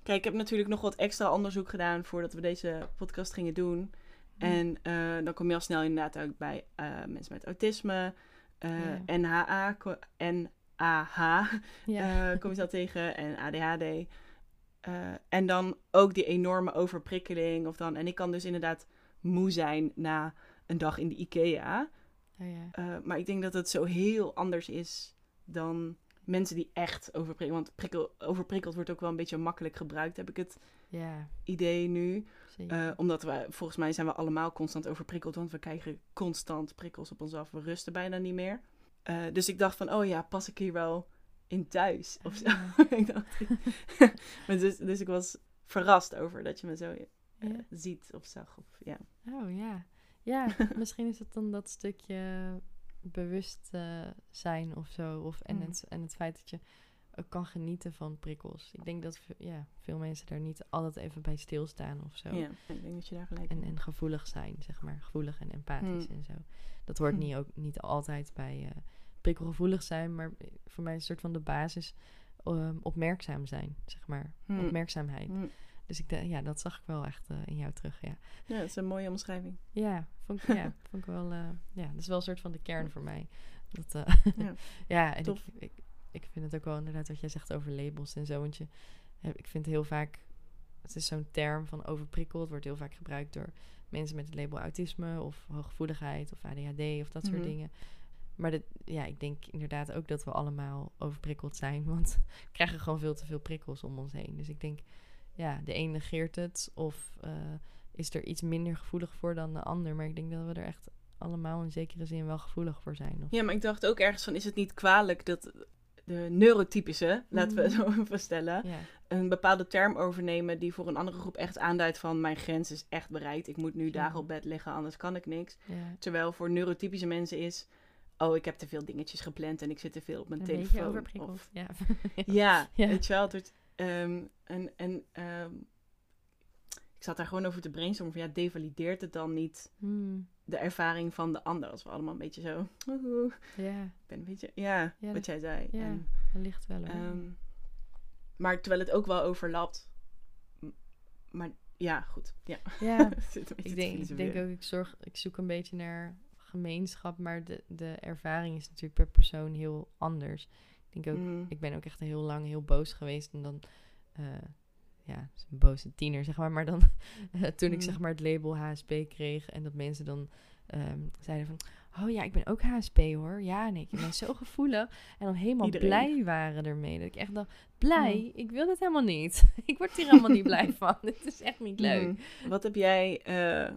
Kijk, ik heb natuurlijk nog wat extra onderzoek gedaan voordat we deze podcast gingen doen. En eh, dan kom je al snel inderdaad ook bij eh, mensen met autisme, eh, Ja. NHA, ko- NAH, ja. eh, kom je snel tegen en ADHD. Eh, en dan ook die enorme overprikkeling. Of dan, en ik kan dus inderdaad moe zijn na een dag in de IKEA. Oh, ja. Eh, maar ik denk dat het zo heel anders is dan mensen die echt overprikkeld... Want prikkel, overprikkeld wordt ook wel een beetje makkelijk gebruikt, heb ik het idee nu. Eh, omdat we, volgens mij zijn we allemaal constant overprikkeld, want we krijgen constant prikkels op ons af. We rusten bijna niet meer. Eh, dus ik dacht van, oh ja, pas ik hier wel in thuis? Of zo. Ah, ik dacht, maar dus, dus ik was verrast over dat je me zo eh, ziet of zag. Of, ja. Oh ja. Ja, misschien is het dan dat stukje bewust eh, zijn of zo. Of, en, Mm. het, en het feit dat je kan genieten van prikkels. Ik denk dat ja, veel mensen daar niet altijd even bij stilstaan of zo. ja, ik denk dat je daar gelijk En, en gevoelig zijn, zeg maar. Gevoelig en empathisch Hmm. en zo. Dat hoort Hmm. niet, ook, niet altijd bij eh, prikkelgevoelig zijn. Maar voor mij is een soort van de basis ehm, opmerkzaam zijn, zeg maar. Hmm. Opmerkzaamheid. Dus ik, ja, dat zag ik wel echt eh, in jou terug, ja. Ja, dat is een mooie omschrijving. Ja, vond ik, ja, vond ik wel. eh, ja, dat is wel een soort van de kern voor mij. Dat, eh, Ja. ja, en ik, ik, ik vind het ook wel inderdaad wat jij zegt over labels en zo. Want je, ik vind heel vaak, het is zo'n term van overprikkeld, wordt heel vaak gebruikt door mensen met het label autisme of hooggevoeligheid of ADHD of dat soort Mhm. dingen. Maar dat, ja, ik denk inderdaad ook dat we allemaal overprikkeld zijn, want we krijgen gewoon veel te veel prikkels om ons heen. Dus ik denk, ja, de een negeert het of eh, is er iets minder gevoelig voor dan de ander. Maar ik denk dat we er echt allemaal in zekere zin wel gevoelig voor zijn. Of, Ja, maar ik dacht ook ergens van, is het niet kwalijk dat de neurotypische, laten we het Mhm. zo even stellen, ja, een bepaalde term overnemen die voor een andere groep echt aanduidt van mijn grens is echt bereikt. Ik moet nu Ja. dagen op bed liggen, anders kan ik niks. ja. Terwijl voor neurotypische mensen is, oh ik heb te veel dingetjes gepland en ik zit te veel op mijn Een telefoon. Of- Ja. ja, Ja. weet je wel. Het wordt, ehm, en en ehm, ik zat daar gewoon over te brainstormen van ja, devalideert het dan niet Hmm, de ervaring van de ander? Als we allemaal een beetje zo, woehoe, ja, ik ben een beetje, ja, Ja, wat dat- jij zei. ja. En, dat ligt wel. Ehm, maar terwijl het ook wel overlapt. Maar ja, goed. Ja. ja, ik denk, ik denk ook, ik, zorg, ik zoek een beetje naar gemeenschap, maar de, de ervaring is natuurlijk per persoon heel anders. Ik denk ook, Mm. ik ben ook echt heel lang heel boos geweest en dan, eh, ja, het een boze tiener zeg maar, maar dan toen ik Mm. zeg maar het label HSP kreeg en dat mensen dan ehm, zeiden van, oh ja, ik ben ook HSP hoor, ja nee, ik ben zo gevoelig en dan helemaal Iedereen. blij waren ermee, dat ik echt dacht, blij, Mm. ik wil dit helemaal niet, ik word hier helemaal niet blij van, dit is echt niet leuk. Wat heb jij eh,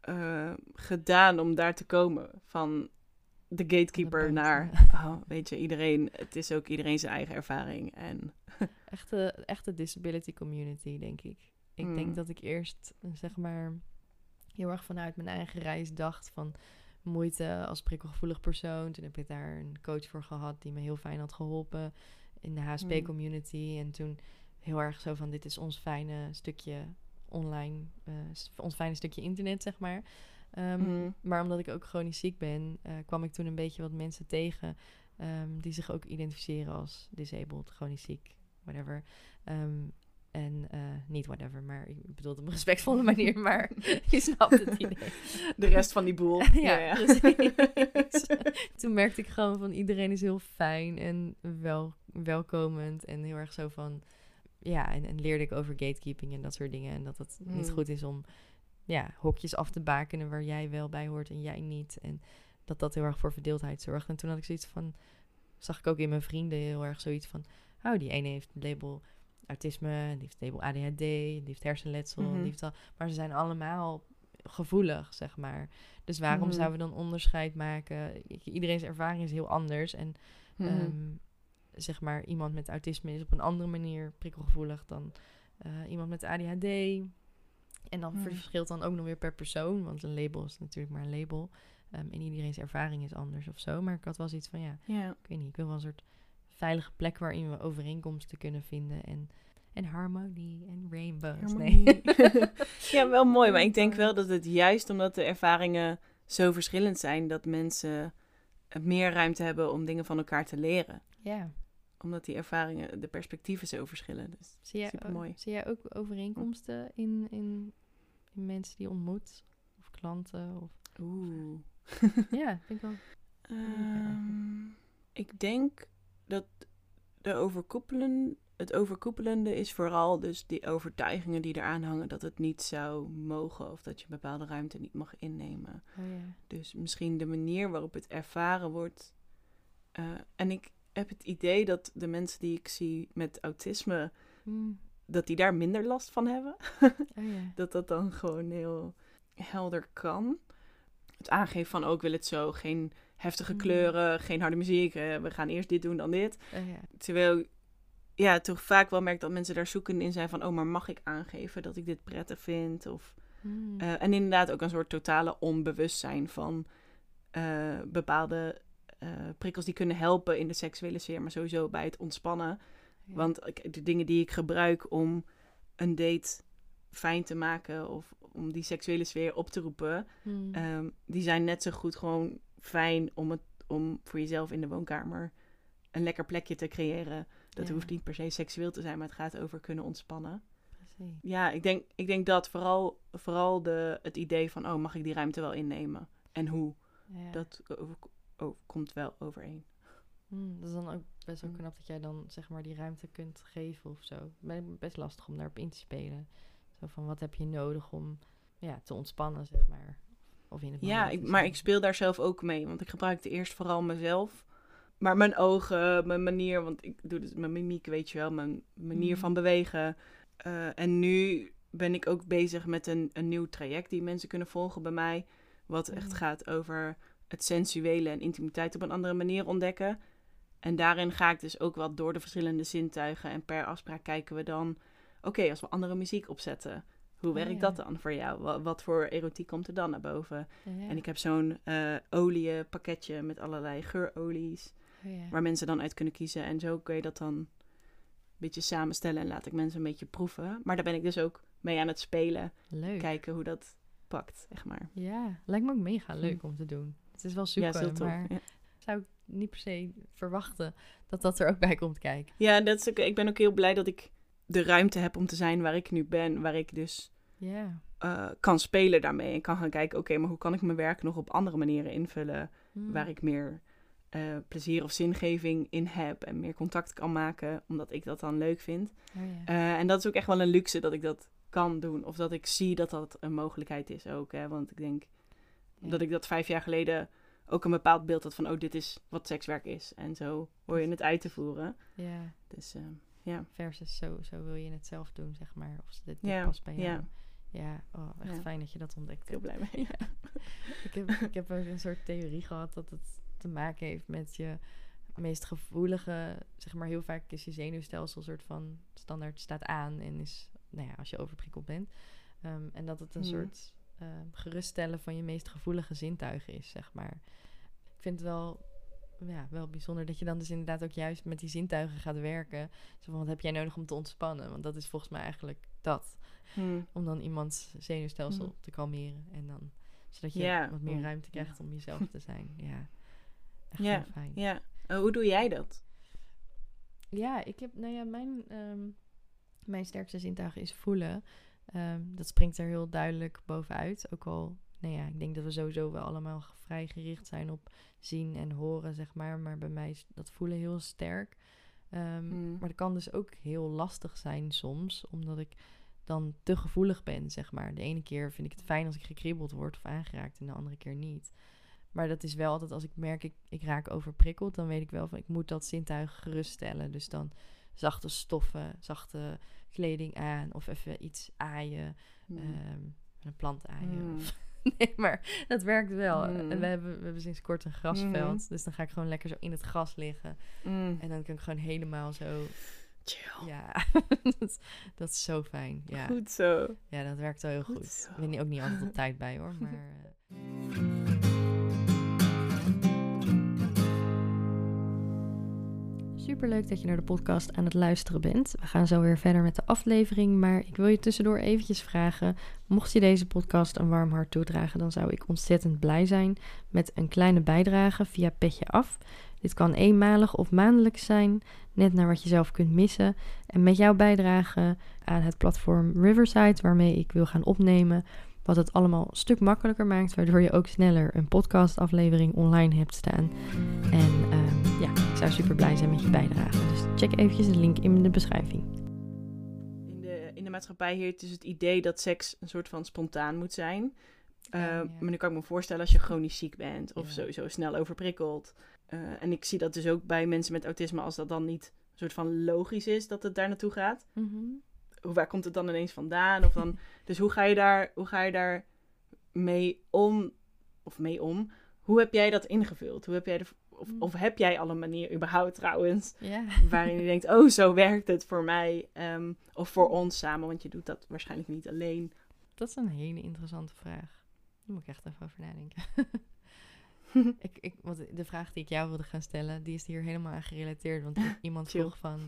eh, gedaan om daar te komen? Van de gatekeeper naar, oh, weet je, iedereen, het is ook iedereen zijn eigen ervaring. En Echte, echte disability community, denk ik. Ik Mm. denk dat ik eerst, zeg maar, heel erg vanuit mijn eigen reis dacht van moeite als prikkelgevoelig persoon. Toen heb ik daar een coach voor gehad die me heel fijn had geholpen in de HSP-community. En toen heel erg zo van, dit is ons fijne stukje online, eh, ons fijne stukje internet, zeg maar. Ehm, Mhm. Maar omdat ik ook chronisch ziek ben, eh, kwam ik toen een beetje wat mensen tegen ehm, die zich ook identificeren als disabled, chronisch ziek, whatever. Ehm, en eh, niet whatever, maar ik bedoel op een respectvolle manier, maar je snapt het idee. De rest van die boel. ja, precies. Toen merkte ik gewoon van iedereen is heel fijn en wel, welkomend en heel erg zo van... Ja, en, en leerde ik over gatekeeping en dat soort dingen. En dat het niet Hmm. goed is om ja, hokjes af te bakenen waar jij wel bij hoort en jij niet. En dat dat heel erg voor verdeeldheid zorgt. En toen had ik zoiets van... Zag ik ook in mijn vrienden heel erg zoiets van... Oh, die ene heeft het label autisme, die heeft het label ADHD, die heeft hersenletsel, Mhm. die heeft al, maar ze zijn allemaal gevoelig, zeg maar. Dus waarom Mhm. zouden we dan onderscheid maken? Iedereen's ervaring is heel anders en Mhm. ehm, zeg maar iemand met autisme is op een andere manier prikkelgevoelig dan eh, iemand met ADHD. En dan Mhm. verschilt dan ook nog weer per persoon, want een label is natuurlijk maar een label. Ehm, en iedereen's ervaring is anders of zo. Maar ik had wel zoiets van ja, ik weet niet, ik wil wel een soort veilige plek waarin we overeenkomsten kunnen vinden en, en harmonie en rainbows. Nee. Harmonie. ja, wel mooi. Maar ik denk wel dat het juist omdat de ervaringen zo verschillend zijn, dat mensen meer ruimte hebben om dingen van elkaar te leren. ja, Omdat die ervaringen, de perspectieven zo verschillen. Dus zie jij, Supermooi. zie jij ook overeenkomsten in, in, in mensen die je ontmoet? Of klanten? Of... oeh. Ja, ik wel. Ehm, ik denk dat de overkoepelen, het overkoepelende is vooral dus die overtuigingen die eraan hangen dat het niet zou mogen of dat je een bepaalde ruimte niet mag innemen. Oh ja. Dus misschien de manier waarop het ervaren wordt. eh, en ik heb het idee dat de mensen die ik zie met autisme, Hmm. dat die daar minder last van hebben. Oh dat dat dan gewoon heel helder kan. Het aangeven van ook wil het zo, geen heftige Mhm. kleuren, geen harde muziek. eh, we gaan eerst dit doen, dan dit. Oh. Terwijl ja, toch vaak wel merk dat mensen daar zoeken in zijn van... oh, maar mag ik aangeven dat ik dit prettig vind? Of, Hmm. eh, en inderdaad ook een soort totale onbewustzijn van eh, bepaalde prikkels die kunnen helpen in de seksuele sfeer... maar sowieso bij het ontspannen. Ja. Want ik- de dingen die ik gebruik om een date fijn te maken... of om die seksuele sfeer op te roepen... Hmm. Ehm, die zijn net zo goed gewoon fijn om, het, om voor jezelf in de woonkamer een lekker plekje te creëren. Dat Ja. hoeft niet per se seksueel te zijn, maar het gaat over kunnen ontspannen. Precies. Ja, ik denk, ik denk dat vooral, vooral de, het idee van, oh, mag ik die ruimte wel innemen? En hoe? Ja. Dat komt wel overeen. Hmm, dat is dan ook best wel Hmm. knap dat jij dan zeg maar die ruimte kunt geven of zo. Ben- Best lastig om daarop in te spelen. Zo van wat heb je nodig om ja, te ontspannen, zeg maar. Of in het Ja, ik, maar ik speel daar zelf ook mee, want ik gebruikte eerst vooral mezelf. Maar mijn ogen, mijn manier, want ik doe dus mijn mimiek, weet je wel, mijn manier Mhm. van bewegen. Eh, en nu ben ik ook bezig met een, een nieuw traject die mensen kunnen volgen bij mij. Wat echt gaat over het sensuele en intimiteit op een andere manier ontdekken. En daarin ga ik dus ook wat door de verschillende zintuigen. En per afspraak kijken we dan, oké, als we andere muziek opzetten, hoe Oh, werkt ja. dat dan voor jou? Wat, wat voor erotiek komt er dan naar boven? Ja. En ik heb zo'n eh olie pakketje met allerlei geurolies. Oh, ja. Waar mensen dan uit kunnen kiezen. En zo kun je dat dan een beetje samenstellen. En laat ik mensen een beetje proeven. Maar daar ben ik dus ook mee aan het spelen. Leuk. Kijken hoe dat pakt, zeg maar. Ja, lijkt me ook mega leuk Hm. om te doen. Het is wel zoeken, ja, maar Ja. zou ik niet per se verwachten dat dat er ook bij komt kijken. Ja, dat is ook, ik ben ook heel blij dat ik de ruimte heb om te zijn waar ik nu ben. Waar ik dus Ja. eh, kan spelen daarmee. En kan gaan kijken, oké, maar hoe kan ik mijn werk nog op andere manieren invullen? Hm. Waar ik meer eh, plezier of zingeving in heb. En meer contact kan maken, omdat ik dat dan leuk vind. Oh, ja. Eh, en dat is ook echt wel een luxe dat ik dat kan doen. Of dat ik zie dat dat een mogelijkheid is ook. Hè? Want ik denk. Dat ik dat vijf jaar geleden ook een bepaald beeld had van... oh, dit is wat sekswerk is. En zo hoor je het uit te voeren. ja. Dus eh, ja. Versus zo, zo wil je het zelf doen, zeg maar. Of dit, dit Ja, past bij jou. ja. Ja, oh, echt Ja. fijn dat je dat ontdekt Heel blij mee. Ja. ik, heb, ik heb ook een soort theorie gehad dat het te maken heeft met je meest gevoelige, zeg maar heel vaak is je zenuwstelsel soort van standaard staat aan en is, nou ja, als je overprikkeld bent. Ehm, en dat het een Hmm. soort ehm, geruststellen van je meest gevoelige zintuigen is, zeg maar. Ik vind het wel, ja, wel bijzonder dat je dan dus inderdaad ook juist met die zintuigen gaat werken. Zo van, wat heb jij nodig om te ontspannen? Want dat is volgens mij eigenlijk dat Hm. om dan iemands zenuwstelsel Mm. te kalmeren. En dan, zodat je wat meer Mm. ruimte krijgt om jezelf te zijn. Ja, echt heel fijn. Ja, Eh, hoe doe jij dat? Ja, ik heb, nou ja, mijn, ehm, mijn sterkste zintuig is voelen. Ehm, dat springt er heel duidelijk bovenuit. Ook al, nou ja, ik denk dat we sowieso wel allemaal vrij gericht zijn op zien en horen, zeg maar. Maar bij mij is dat voelen heel sterk. Ehm, Mm. Maar dat kan dus ook heel lastig zijn soms, omdat ik dan te gevoelig ben, zeg maar. De ene keer vind ik het fijn als ik gekriebeld word of aangeraakt en de andere keer niet. Maar dat is wel altijd als ik merk ik, ik raak overprikkeld, dan weet ik wel van ik moet dat zintuig geruststellen. Dus dan zachte stoffen, zachte kleding aan of even iets aaien, Mm. ehm, een plant aaien. Mm. Of, nee, maar dat werkt wel. Mm. En we hebben, we hebben sinds kort een grasveld, dus dan ga ik gewoon lekker zo in het gras liggen. En dan kan ik gewoon helemaal zo Chill. ja, dat, dat is zo fijn. Ja. Goed zo. ja, dat werkt wel heel Goed goed. Ik ben ook niet altijd op tijd bij hoor, maar... eh, Superleuk dat je naar de podcast aan het luisteren bent. We gaan zo weer verder met de aflevering, maar ik wil je tussendoor eventjes vragen... mocht je deze podcast een warm hart toedragen, dan zou ik ontzettend blij zijn... met een kleine bijdrage via Petje Af. Dit kan eenmalig of maandelijks zijn, net naar wat je zelf kunt missen... En met jouw bijdrage aan het platform Riverside, waarmee ik wil gaan opnemen, wat het allemaal een stuk makkelijker maakt, waardoor je ook sneller een podcastaflevering online hebt staan. En ik zou super blij zijn met je bijdrage. Dus check eventjes de link in de beschrijving. In de, in de maatschappij heert dus het idee dat seks een soort van spontaan moet zijn. Eh, Ja, ja. Maar nu kan ik me voorstellen als je chronisch ziek bent of Ja. sowieso snel overprikkeld. Eh, en ik zie dat dus ook bij mensen met autisme als dat dan niet een soort van logisch is dat het daar naartoe gaat. Hoe, waar komt het dan ineens vandaan? Of dan, dus hoe ga je daar, hoe ga je daar mee om? Of mee om? Hoe heb jij dat ingevuld? Hoe heb jij de, of, Mm. of heb jij al een manier überhaupt trouwens waarin je denkt, oh, zo werkt het voor mij. ehm, of voor ons samen, want je doet dat waarschijnlijk niet alleen. Dat is een hele interessante vraag. Daar moet ik echt even over nadenken. ik, ik, want de vraag die ik jou wilde gaan stellen, die is hier helemaal aan gerelateerd. Want iemand vroeg van,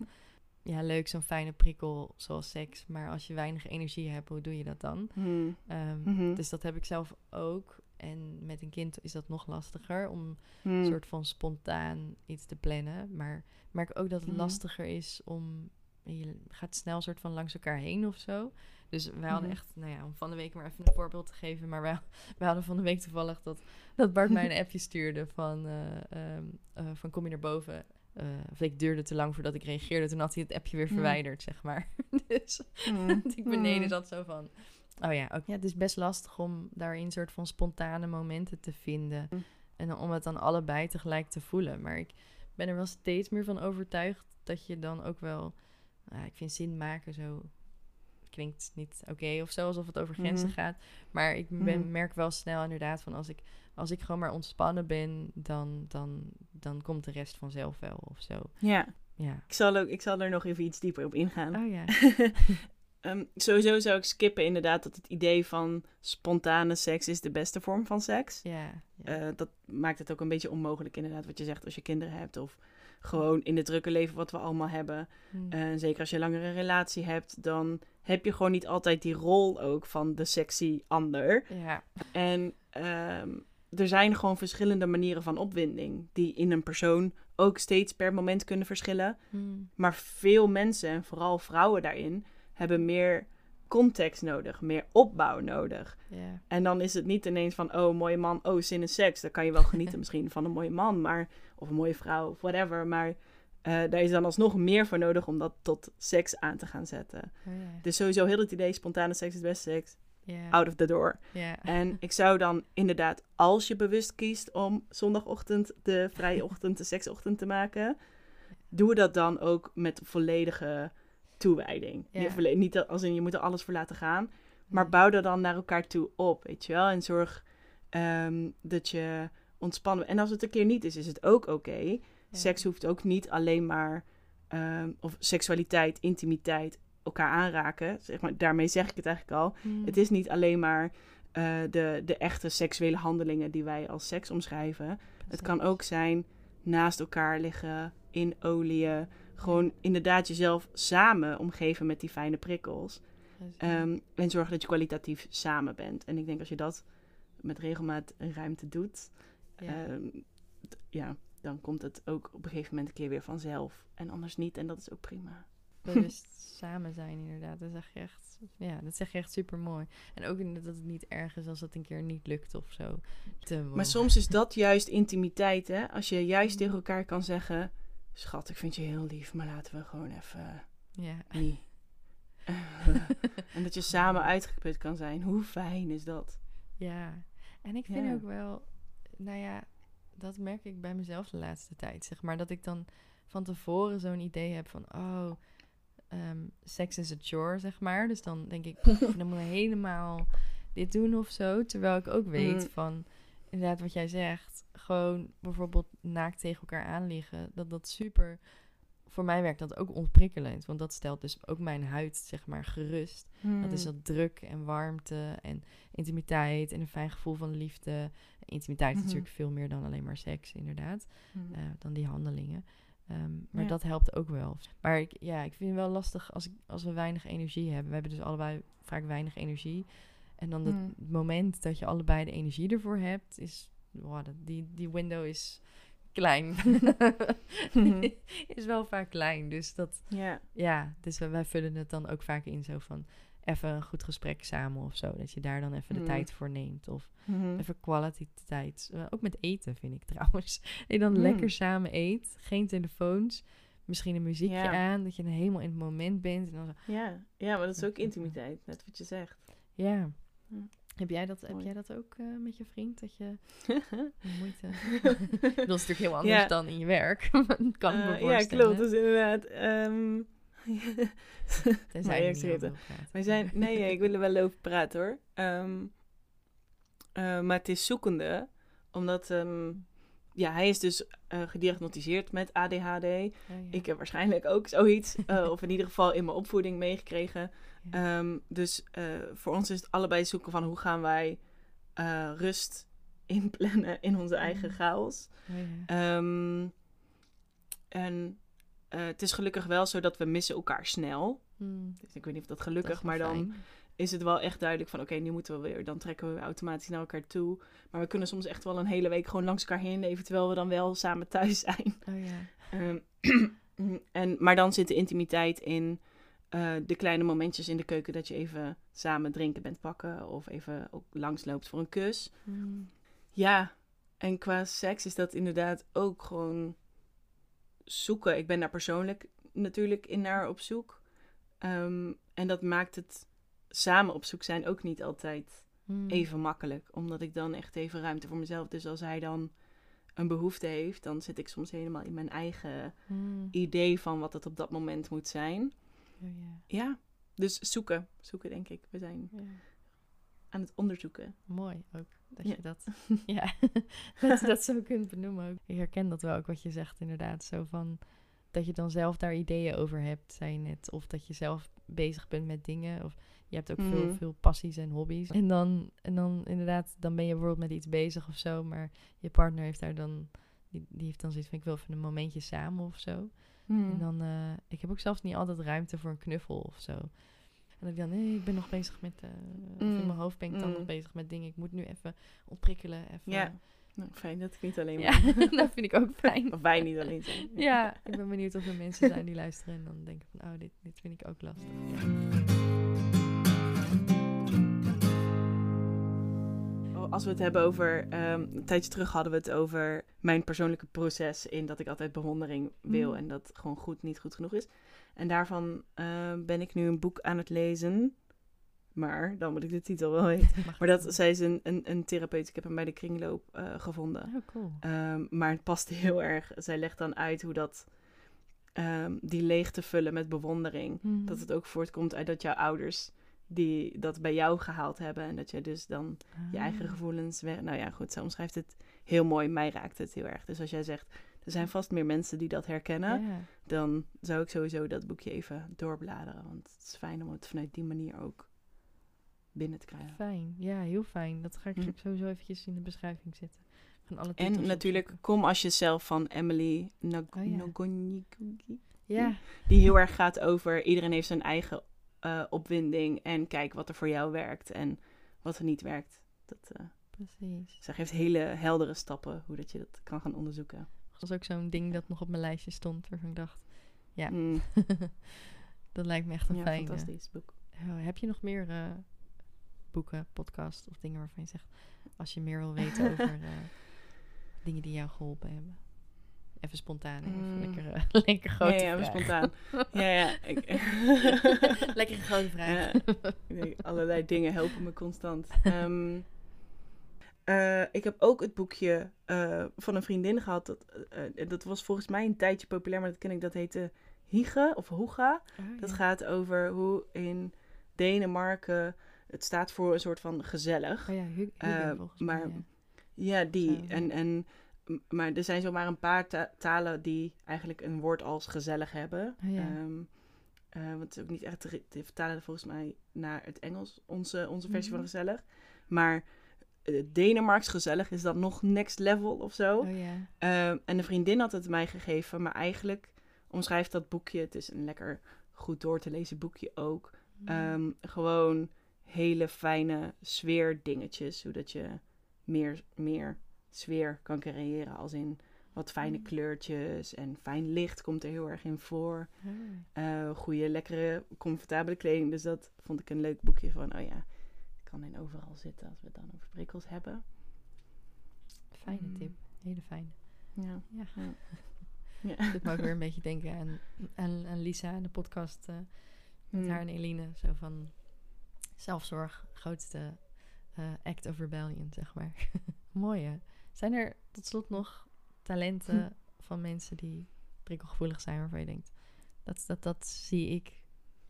ja leuk zo'n fijne prikkel zoals seks, maar als je weinig energie hebt, hoe doe je dat dan? Hmm. Ehm, Mhm. Dus dat heb ik zelf ook. En met een kind is dat nog lastiger om Hmm. een soort van spontaan iets te plannen. Maar ik merk ook dat het Mhm. lastiger is om. Je gaat snel een soort van langs elkaar heen of zo. Dus wij hadden Mhm. echt, nou ja, om van de week maar even een voorbeeld te geven. Maar wij, wij hadden van de week toevallig dat, dat Bart mij een appje stuurde van, eh, ehm, eh, van kom je naar boven. Eh, of ik duurde te lang voordat ik reageerde. Toen had hij het appje weer verwijderd, zeg maar. dus Hmm. ik beneden Hmm. zat zo van... Oh ja, ook, ja, het is best lastig om daarin soort van spontane momenten te vinden. Mm. En om het dan allebei tegelijk te voelen. Maar ik ben er wel steeds meer van overtuigd dat je dan ook wel... ah, ik vind zin maken zo... Klinkt niet oké of zo, alsof het over grenzen Mhm. gaat. Maar ik ben, Mhm. merk wel snel inderdaad van als ik, als ik gewoon maar ontspannen ben, dan, dan, dan komt de rest vanzelf wel of zo. Ja, Ja. ik zal, ook, ik zal er nog even iets dieper op ingaan. Oh ja. Ehm, sowieso zou ik skippen inderdaad dat het idee van spontane seks is de beste vorm van seks. Ja. ja. Eh, dat maakt het ook een beetje onmogelijk inderdaad wat je zegt als je kinderen hebt. Of gewoon in het drukke leven wat we allemaal hebben. Hm. Eh, zeker als je een langere relatie hebt, dan heb je gewoon niet altijd die rol ook van de sexy ander. ja. En ehm, er zijn gewoon verschillende manieren van opwinding die in een persoon ook steeds per moment kunnen verschillen. Hm. Maar veel mensen, en vooral vrouwen daarin, hebben meer context nodig, meer opbouw nodig. En dan is het niet ineens van, oh, mooie man, oh, zin in seks. Dan kan je wel genieten misschien van een mooie man, maar, of een mooie vrouw, of whatever. Maar eh, daar is dan alsnog meer voor nodig om dat tot seks aan te gaan zetten. Oh. Dus sowieso heel het idee, spontane seks is best seks, out of the door. En ik zou dan inderdaad, als je bewust kiest om zondagochtend de vrije ochtend, de seksochtend te maken, doe dat dan ook met volledige toewijding. Ja. Niet, als in je moet er alles voor laten gaan, maar Nee. bouw er dan naar elkaar toe op, weet je wel. En zorg ehm, dat je ontspannen En als het een keer niet is, is het ook oké. Ja. Seks hoeft ook niet alleen maar, ehm, of seksualiteit, intimiteit, elkaar aanraken. Zeg maar, daarmee zeg ik het eigenlijk al. Hm. Het is niet alleen maar eh, de, de echte seksuele handelingen die wij als seks omschrijven. Het kan ook zijn naast elkaar liggen, in oliën. Gewoon inderdaad jezelf samen omgeven met die fijne prikkels. Ehm, en zorgen dat je kwalitatief samen bent. En ik denk als je dat met regelmaat en ruimte doet, Ja. ehm, ja, dan komt het ook op een gegeven moment een keer weer vanzelf. En anders niet. En dat is ook prima. Bewust samen zijn, inderdaad. Dat zeg je echt, ja, dat zeg je echt super mooi. En ook dat het niet erg is als het een keer niet lukt of zo. Maar soms is dat juist intimiteit, hè? Als je juist tegen elkaar kan zeggen... Schat, ik vind je heel lief, maar laten we gewoon even Ja. niet. en dat je samen uitgeput kan zijn. Hoe fijn is dat? Ja, en ik vind Ja. ook wel, nou ja, dat merk ik bij mezelf de laatste tijd, zeg maar. Dat ik dan van tevoren zo'n idee heb van, oh, ehm seks is a chore, zeg maar. Dus dan denk ik, "Pff, dan moet ik helemaal dit doen of zo. Terwijl ik ook weet Mm. van, inderdaad wat jij zegt, gewoon bijvoorbeeld naakt tegen elkaar aan liggen, dat dat super... Voor mij werkt dat ook ontprikkelend, want dat stelt dus ook mijn huid, zeg maar, gerust. Dat is Hmm. dat druk en warmte en intimiteit en een fijn gevoel van liefde. Intimiteit is Mhm. natuurlijk veel meer dan alleen maar seks, inderdaad. Hmm. eh, dan die handelingen. Ehm, maar Ja. dat helpt ook wel. Maar ik, ja, ik vind het wel lastig als, ik, als we weinig energie hebben. We hebben dus allebei vaak weinig energie. En dan dat Mm. moment dat je allebei de energie ervoor hebt, is, wow, die, die window is klein. Mhm. is wel vaak klein. Dus dat, Ja. ja, dus wij, wij vullen het dan ook vaak in zo van even een goed gesprek samen of zo. Dat je daar dan even de Mm. tijd voor neemt. Of Mhm. even quality tijd. Eh, ook met eten vind ik trouwens. Je dan Mm. lekker samen eet. Geen telefoons. Misschien een muziekje Ja. aan. Dat je dan helemaal in het moment bent. En dan zo, Ja. ja, maar dat is ook intimiteit, net wat je zegt. ja. Heb jij dat, heb jij dat ook eh, met je vriend? Dat je moeite... dat is natuurlijk heel anders Ja. dan in je werk. kan ik me Eh, ja, klopt. Dus inderdaad. ehm Tenzij praten. Wij zijn, nee, ik wil er wel over praten hoor. Ehm, eh, maar het is zoekende, omdat ehm, ja, hij is dus eh, gediagnosticeerd met ADHD. Oh, ja. Ik heb waarschijnlijk ook zoiets, eh, of in ieder geval in mijn opvoeding meegekregen. Ja. Ehm, dus eh, voor ons is het allebei zoeken van hoe gaan wij rust inplannen in onze eigen chaos. Oh. Ehm, en het is gelukkig wel zo dat we missen elkaar snel. Hmm, Dus ik weet niet of dat dat gelukkig, is wel maar dan fijn. Is het wel echt duidelijk van oké, nu moeten we weer. Dan trekken we automatisch naar elkaar toe. Maar we kunnen soms echt wel een hele week gewoon langs elkaar heen leven, terwijl we dan wel samen thuis zijn. Oh ja. Ehm, en, maar dan zit de intimiteit in eh, de kleine momentjes in de keuken dat je even samen drinken bent pakken of even ook langsloopt voor een kus. Hmm. Ja, en qua seks is dat inderdaad ook gewoon zoeken. Ik ben daar persoonlijk natuurlijk in naar op zoek. Ehm, en dat maakt het samen op zoek zijn ook niet altijd Hmm. even makkelijk. Omdat ik dan echt even ruimte voor mezelf. Dus als hij dan een behoefte heeft, dan zit ik soms helemaal in mijn eigen Hmm. idee van wat het op dat moment moet zijn. Oh ja. Ja, dus zoeken. Zoeken denk ik. We zijn aan het onderzoeken. Mooi ook. Dat Ja. je dat, ja, dat je dat zo kunt benoemen ook. Ik herken dat wel ook wat je zegt inderdaad. Zo van dat je dan zelf daar ideeën over hebt, zei je net. Of dat je zelf bezig bent met dingen. Of je hebt ook veel, Mhm. veel passies en hobby's. En dan, en dan inderdaad, dan ben je bijvoorbeeld met iets bezig of zo. Maar je partner heeft daar dan, die, die heeft dan zoiets van ik wil even een momentje samen of zo. En dan, eh, ik heb ook zelfs niet altijd ruimte voor een knuffel of zo. En dat ik dan, nee, ik ben nog bezig met, eh, in Mm, mijn hoofd ben ik dan nog bezig met dingen. Ik moet nu even ontprikkelen. Even. Ja. Nou, fijn dat ik niet alleen ja, maar... dat vind ik ook fijn. Of wij niet alleen zijn. Ja, ik ben benieuwd of er mensen zijn die luisteren en dan denken van, oh, dit, dit vind ik ook lastig. Ja. Als we het hebben over, ehm, een tijdje terug hadden we het over mijn persoonlijke proces in dat ik altijd bewondering wil Mm. en dat gewoon goed niet goed genoeg is. En daarvan ehm, ben ik nu een boek aan het lezen, maar dan moet ik de titel wel weten. Maar dat, zij is een, een, een therapeut, ik heb hem bij de kringloop eh, gevonden. Oh, cool. Ehm, maar het past heel erg, zij legt dan uit hoe dat, die leegte vullen met bewondering, Mhm. dat het ook voortkomt uit dat jouw ouders die dat bij jou gehaald hebben en dat je dus dan je eigen Ah. gevoelens weg. Nou ja, goed, zij omschrijft het heel mooi. Mij raakt het heel erg. Dus als jij zegt, er zijn vast meer mensen die dat herkennen, Ja. dan zou ik sowieso dat boekje even doorbladeren. Want het is fijn om het vanuit die manier ook binnen te krijgen. Fijn. Ja, heel fijn. Dat ga ik Hm. sowieso eventjes in de beschrijving zetten. Van alle En natuurlijk, opzoeken. kom als jezelf van Emily Oh ja. Nagonikugi. Ja, Die heel erg gaat over iedereen heeft zijn eigen eh, opwinding. En kijk wat er voor jou werkt en wat er niet werkt. Dat, eh, precies. zij geeft hele heldere stappen hoe dat je dat kan gaan onderzoeken. Dat was ook zo'n ding dat nog op mijn lijstje stond, waarvan ik dacht, ja, Mm, dat lijkt me echt een ja, fijne. fantastisch boek. Heb je nog meer eh, boeken, podcasts of dingen waarvan je zegt, als je meer wil weten over dingen die jou geholpen hebben? Even spontaan, even Mm. lekker, eh, lekker grote ja, ja, maar vraag. spontaan. ja, ja. Ik, lekker grote vraag. Denk, allerlei dingen helpen me constant. Ehm, eh, ik heb ook het boekje eh, van een vriendin gehad. Dat, dat was volgens mij een tijdje populair, maar dat ken ik. Dat heette Hige of Hoega. Oh, Dat gaat over hoe in Denemarken het staat voor een soort van gezellig. Oh ja, Hugo volgens maar- mij. Ja, die. Zo. En, en, maar er zijn zomaar een paar ta- talen die eigenlijk een woord als gezellig hebben. Oh ja. Ehm, eh, want het is ook niet echt te, vertalen volgens mij naar het Engels, onze, onze versie Mhm. van gezellig. Maar eh, Denemarks gezellig is dan nog next level of zo. Oh ja. Ehm, en een vriendin had het mij gegeven, maar eigenlijk omschrijft dat boekje, het is een lekker goed door te lezen boekje ook. Mm. Ehm, gewoon hele fijne sfeerdingetjes, zodat je meer, meer sfeer kan creëren. Als in wat fijne Mm. kleurtjes en fijn licht komt er heel erg in voor. Oh, Eh goede, lekkere, comfortabele kleding. Dus dat vond ik een leuk boekje van, oh ja, ik kan in overal zitten als we het dan over prikkels hebben. fijne Mm. tip. Hele fijne. Ja. Ja. Ja. Ja. Dit me ook weer een beetje denken aan, aan, aan Lisa en de podcast eh, met Mm. haar en Eline. Zo van zelfzorg, grootste eh, act of rebellion, zeg maar. Mooi hè? Zijn er tot slot nog talenten Hm. van mensen die prikkelgevoelig zijn waarvan je denkt, dat, dat, dat zie ik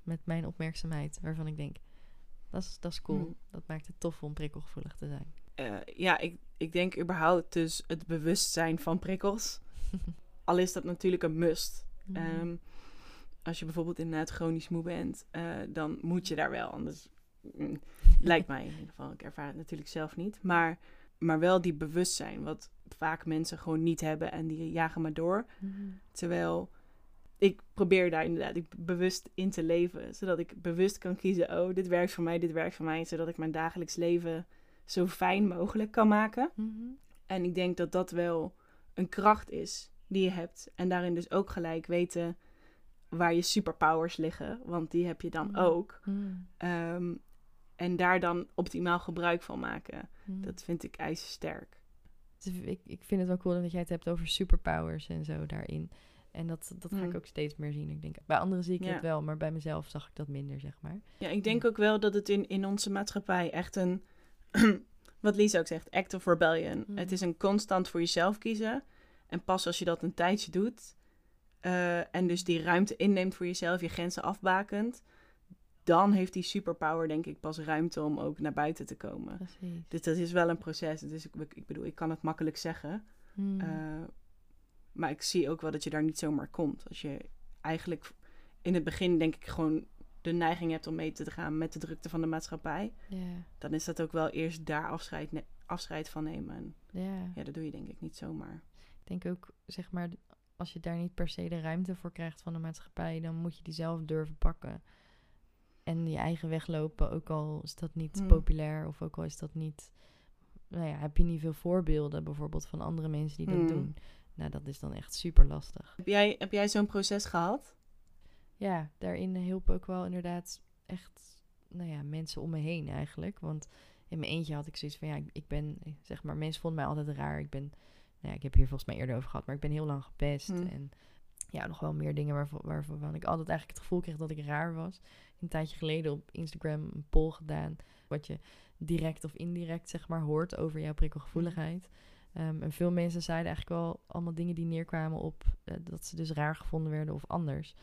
met mijn opmerkzaamheid, waarvan ik denk, dat is, dat is cool. Hm. Dat maakt het tof om prikkelgevoelig te zijn. Eh, ja, ik, ik denk überhaupt dus het bewustzijn van prikkels. Al is dat natuurlijk een must. Mhm. Ehm, als je bijvoorbeeld inderdaad chronisch moe bent, eh, dan moet je daar wel. Anders mm, lijkt mij in ieder geval. Ik ervaar het natuurlijk zelf niet. Maar, maar wel die bewustzijn, wat vaak mensen gewoon niet hebben en die jagen maar door. Mhm. Terwijl ik probeer daar inderdaad ik bewust in te leven. Zodat ik bewust kan kiezen, oh, dit werkt voor mij, dit werkt voor mij. Zodat ik mijn dagelijks leven zo fijn mogelijk kan maken. Mhm. En ik denk dat dat wel een kracht is die je hebt. En daarin dus ook gelijk weten waar je superpowers liggen. Want die heb je dan Mm. ook. Mhm. Ehm, en daar dan optimaal gebruik van maken. Mhm. Dat vind ik ijzersterk. Dus ik, ik vind het wel cool dat jij het hebt over superpowers en zo daarin. En dat, dat ga ik Mm. ook steeds meer zien. Ik denk, bij anderen zie ik Ja. het wel, maar bij mezelf zag ik dat minder, zeg maar. Ja, ik denk ook wel dat het in, in onze maatschappij echt een... wat Lisa ook zegt, act of rebellion. Mm. Het is een constant voor jezelf kiezen. En pas als je dat een tijdje doet... eh, en dus die ruimte inneemt voor jezelf, je grenzen afbakent... dan heeft die superpower denk ik pas ruimte om ook naar buiten te komen. Precies. Dus dat is wel een proces. Dus ik, ik bedoel, ik kan het makkelijk zeggen. Mm. eh, maar ik zie ook wel dat je daar niet zomaar komt. Als je eigenlijk in het begin denk ik gewoon de neiging hebt om mee te gaan met de drukte van de maatschappij. Dan is dat ook wel eerst daar afscheid, afscheid van nemen. En ja. ja, dat doe je denk ik niet zomaar. Ik denk ook, zeg maar, als je daar niet per se de ruimte voor krijgt van de maatschappij, dan moet je die zelf durven pakken. En je eigen weg lopen, ook al is dat niet Hmm. populair of ook al is dat niet, nou ja, heb je niet veel voorbeelden bijvoorbeeld van andere mensen die dat Hmm. doen. Nou, dat is dan echt super lastig. Heb jij, heb jij zo'n proces gehad? Ja, daarin hielpen ook wel inderdaad echt, nou ja, mensen om me heen eigenlijk. Want in mijn eentje had ik zoiets van, ja, ik, ik ben, zeg maar, mensen vonden mij altijd raar. Ik ben, nou ja, ik heb hier volgens mij eerder over gehad, maar ik ben heel lang gepest. Hmm. En ja, nog wel meer dingen waarvan, waarvan ik altijd eigenlijk het gevoel kreeg dat ik raar was. Een tijdje geleden op Instagram een poll gedaan, wat je direct of indirect, zeg maar, hoort over jouw prikkelgevoeligheid. Ehm, en veel mensen zeiden eigenlijk wel allemaal dingen die neerkwamen op eh, dat ze dus raar gevonden werden of anders.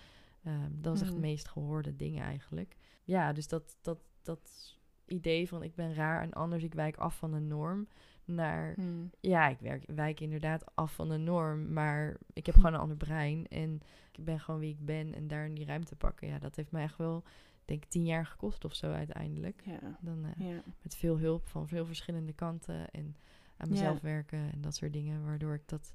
Ehm, dat was echt Hmm. het meest gehoorde dingen eigenlijk. Ja, dus dat, dat, dat idee van ik ben raar en anders, ik wijk af van de norm. Naar, ja, ik werk, wijk inderdaad af van de norm, maar ik heb gewoon een ander brein. En ik ben gewoon wie ik ben en daar in die ruimte pakken. Ja, dat heeft mij echt wel, denk tien jaar gekost of zo uiteindelijk. Ja. Dan eh, ja. met veel hulp van veel verschillende kanten en aan mezelf werken en dat soort dingen, waardoor ik dat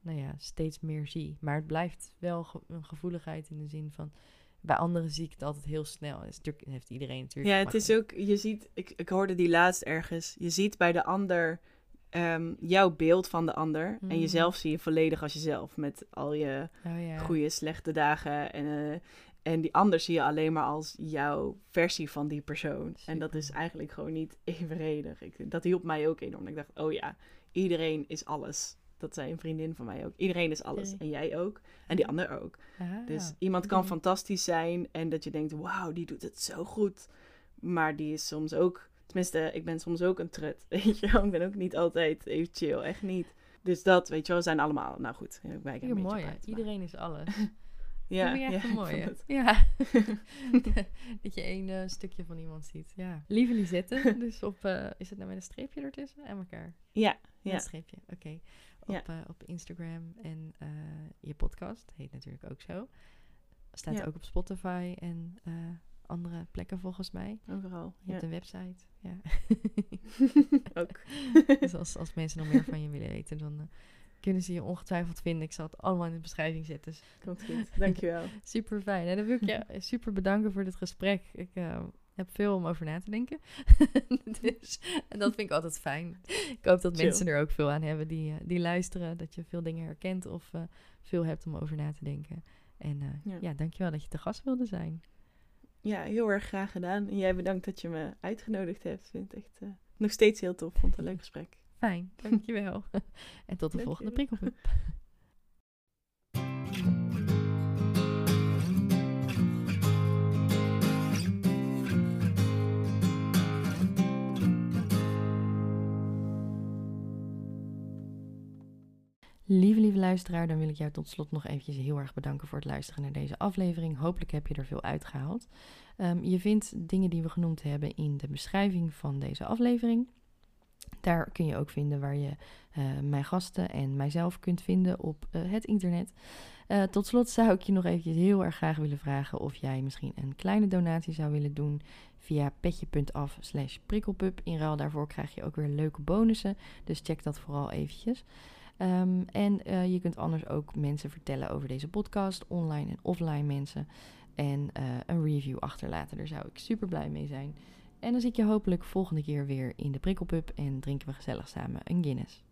nou ja, steeds meer zie. Maar het blijft wel ge- een gevoeligheid in de zin van... Bij anderen zie ik het altijd heel snel. Dat is natuurlijk, heeft iedereen natuurlijk. Ja, het is ook, je ziet, ik, ik hoorde die laatst ergens, je ziet bij de ander ehm, jouw beeld van de ander. En Mm. jezelf zie je volledig als jezelf. Met al je Oh goede, slechte dagen. En, eh, en die ander zie je alleen maar als jouw versie van die persoon. En dat is eigenlijk gewoon niet evenredig. Ik, dat hielp mij ook enorm. Ik dacht, oh ja, iedereen is alles. Dat zei een vriendin van mij ook. Iedereen is alles. En jij ook. En die ander ook. Ah, Dus iemand kan fantastisch zijn. En dat je denkt, wauw, die doet het zo goed. Maar die is soms ook... Tenminste, ik ben soms ook een trut. Weet je wel? Ik ben ook niet altijd even chill. Echt niet. Dus dat, weet je wel, zijn allemaal... Nou goed, Heel een mooi, beetje maar- Iedereen is alles. Ja, dat vind ik echt ja, een mooie. het- Ja. dat je één eh, stukje van iemand ziet. Ja. Lieve Lisette, dus op, eh, is het nou met een streepje ertussen? En elkaar. Ja, Ja. een streepje, oké. Op, eh, op Instagram en je podcast, heet natuurlijk ook zo. Staat ook op Spotify en andere plekken volgens mij. overal. Je hebt een website, ja. ook. dus als, als mensen nog meer van je willen weten, dan kunnen ze je ongetwijfeld vinden. Ik zal het allemaal in de beschrijving zetten. Dus Komt goed. Dankjewel. super fijn. En dan wil ik je super bedanken voor dit gesprek. Ik eh, heb veel om over na te denken. dus, en dat vind ik altijd fijn. Ik hoop dat Chill. mensen er ook veel aan hebben die, eh, die luisteren. Dat je veel dingen herkent of eh, veel hebt om over na te denken. En Ja. ja. dankjewel dat je te gast wilde zijn. Ja, heel erg graag gedaan. En jij bedankt dat je me uitgenodigd hebt. Ik vind het echt nog steeds heel tof. Vond het een leuk gesprek. Fijn, dankjewel. en tot de Dank volgende je. prikkelpup. Lieve, lieve luisteraar, dan wil ik jou tot slot nog eventjes heel erg bedanken voor het luisteren naar deze aflevering. Hopelijk heb je er veel uitgehaald. Ehm, je vindt dingen die we genoemd hebben in de beschrijving van deze aflevering. Daar kun je ook vinden waar je eh, mijn gasten en mijzelf kunt vinden op eh, het internet. Eh, tot slot zou ik je nog eventjes heel erg graag willen vragen of jij misschien een kleine donatie zou willen doen via petje.af slash prikkelpup. In ruil daarvoor krijg je ook weer leuke bonussen, dus check dat vooral eventjes. Ehm, en je kunt anders ook mensen vertellen over deze podcast, online en offline mensen. En een review achterlaten, daar zou ik super blij mee zijn. En dan zie ik je hopelijk volgende keer weer in de prikkelpub en drinken we gezellig samen een Guinness.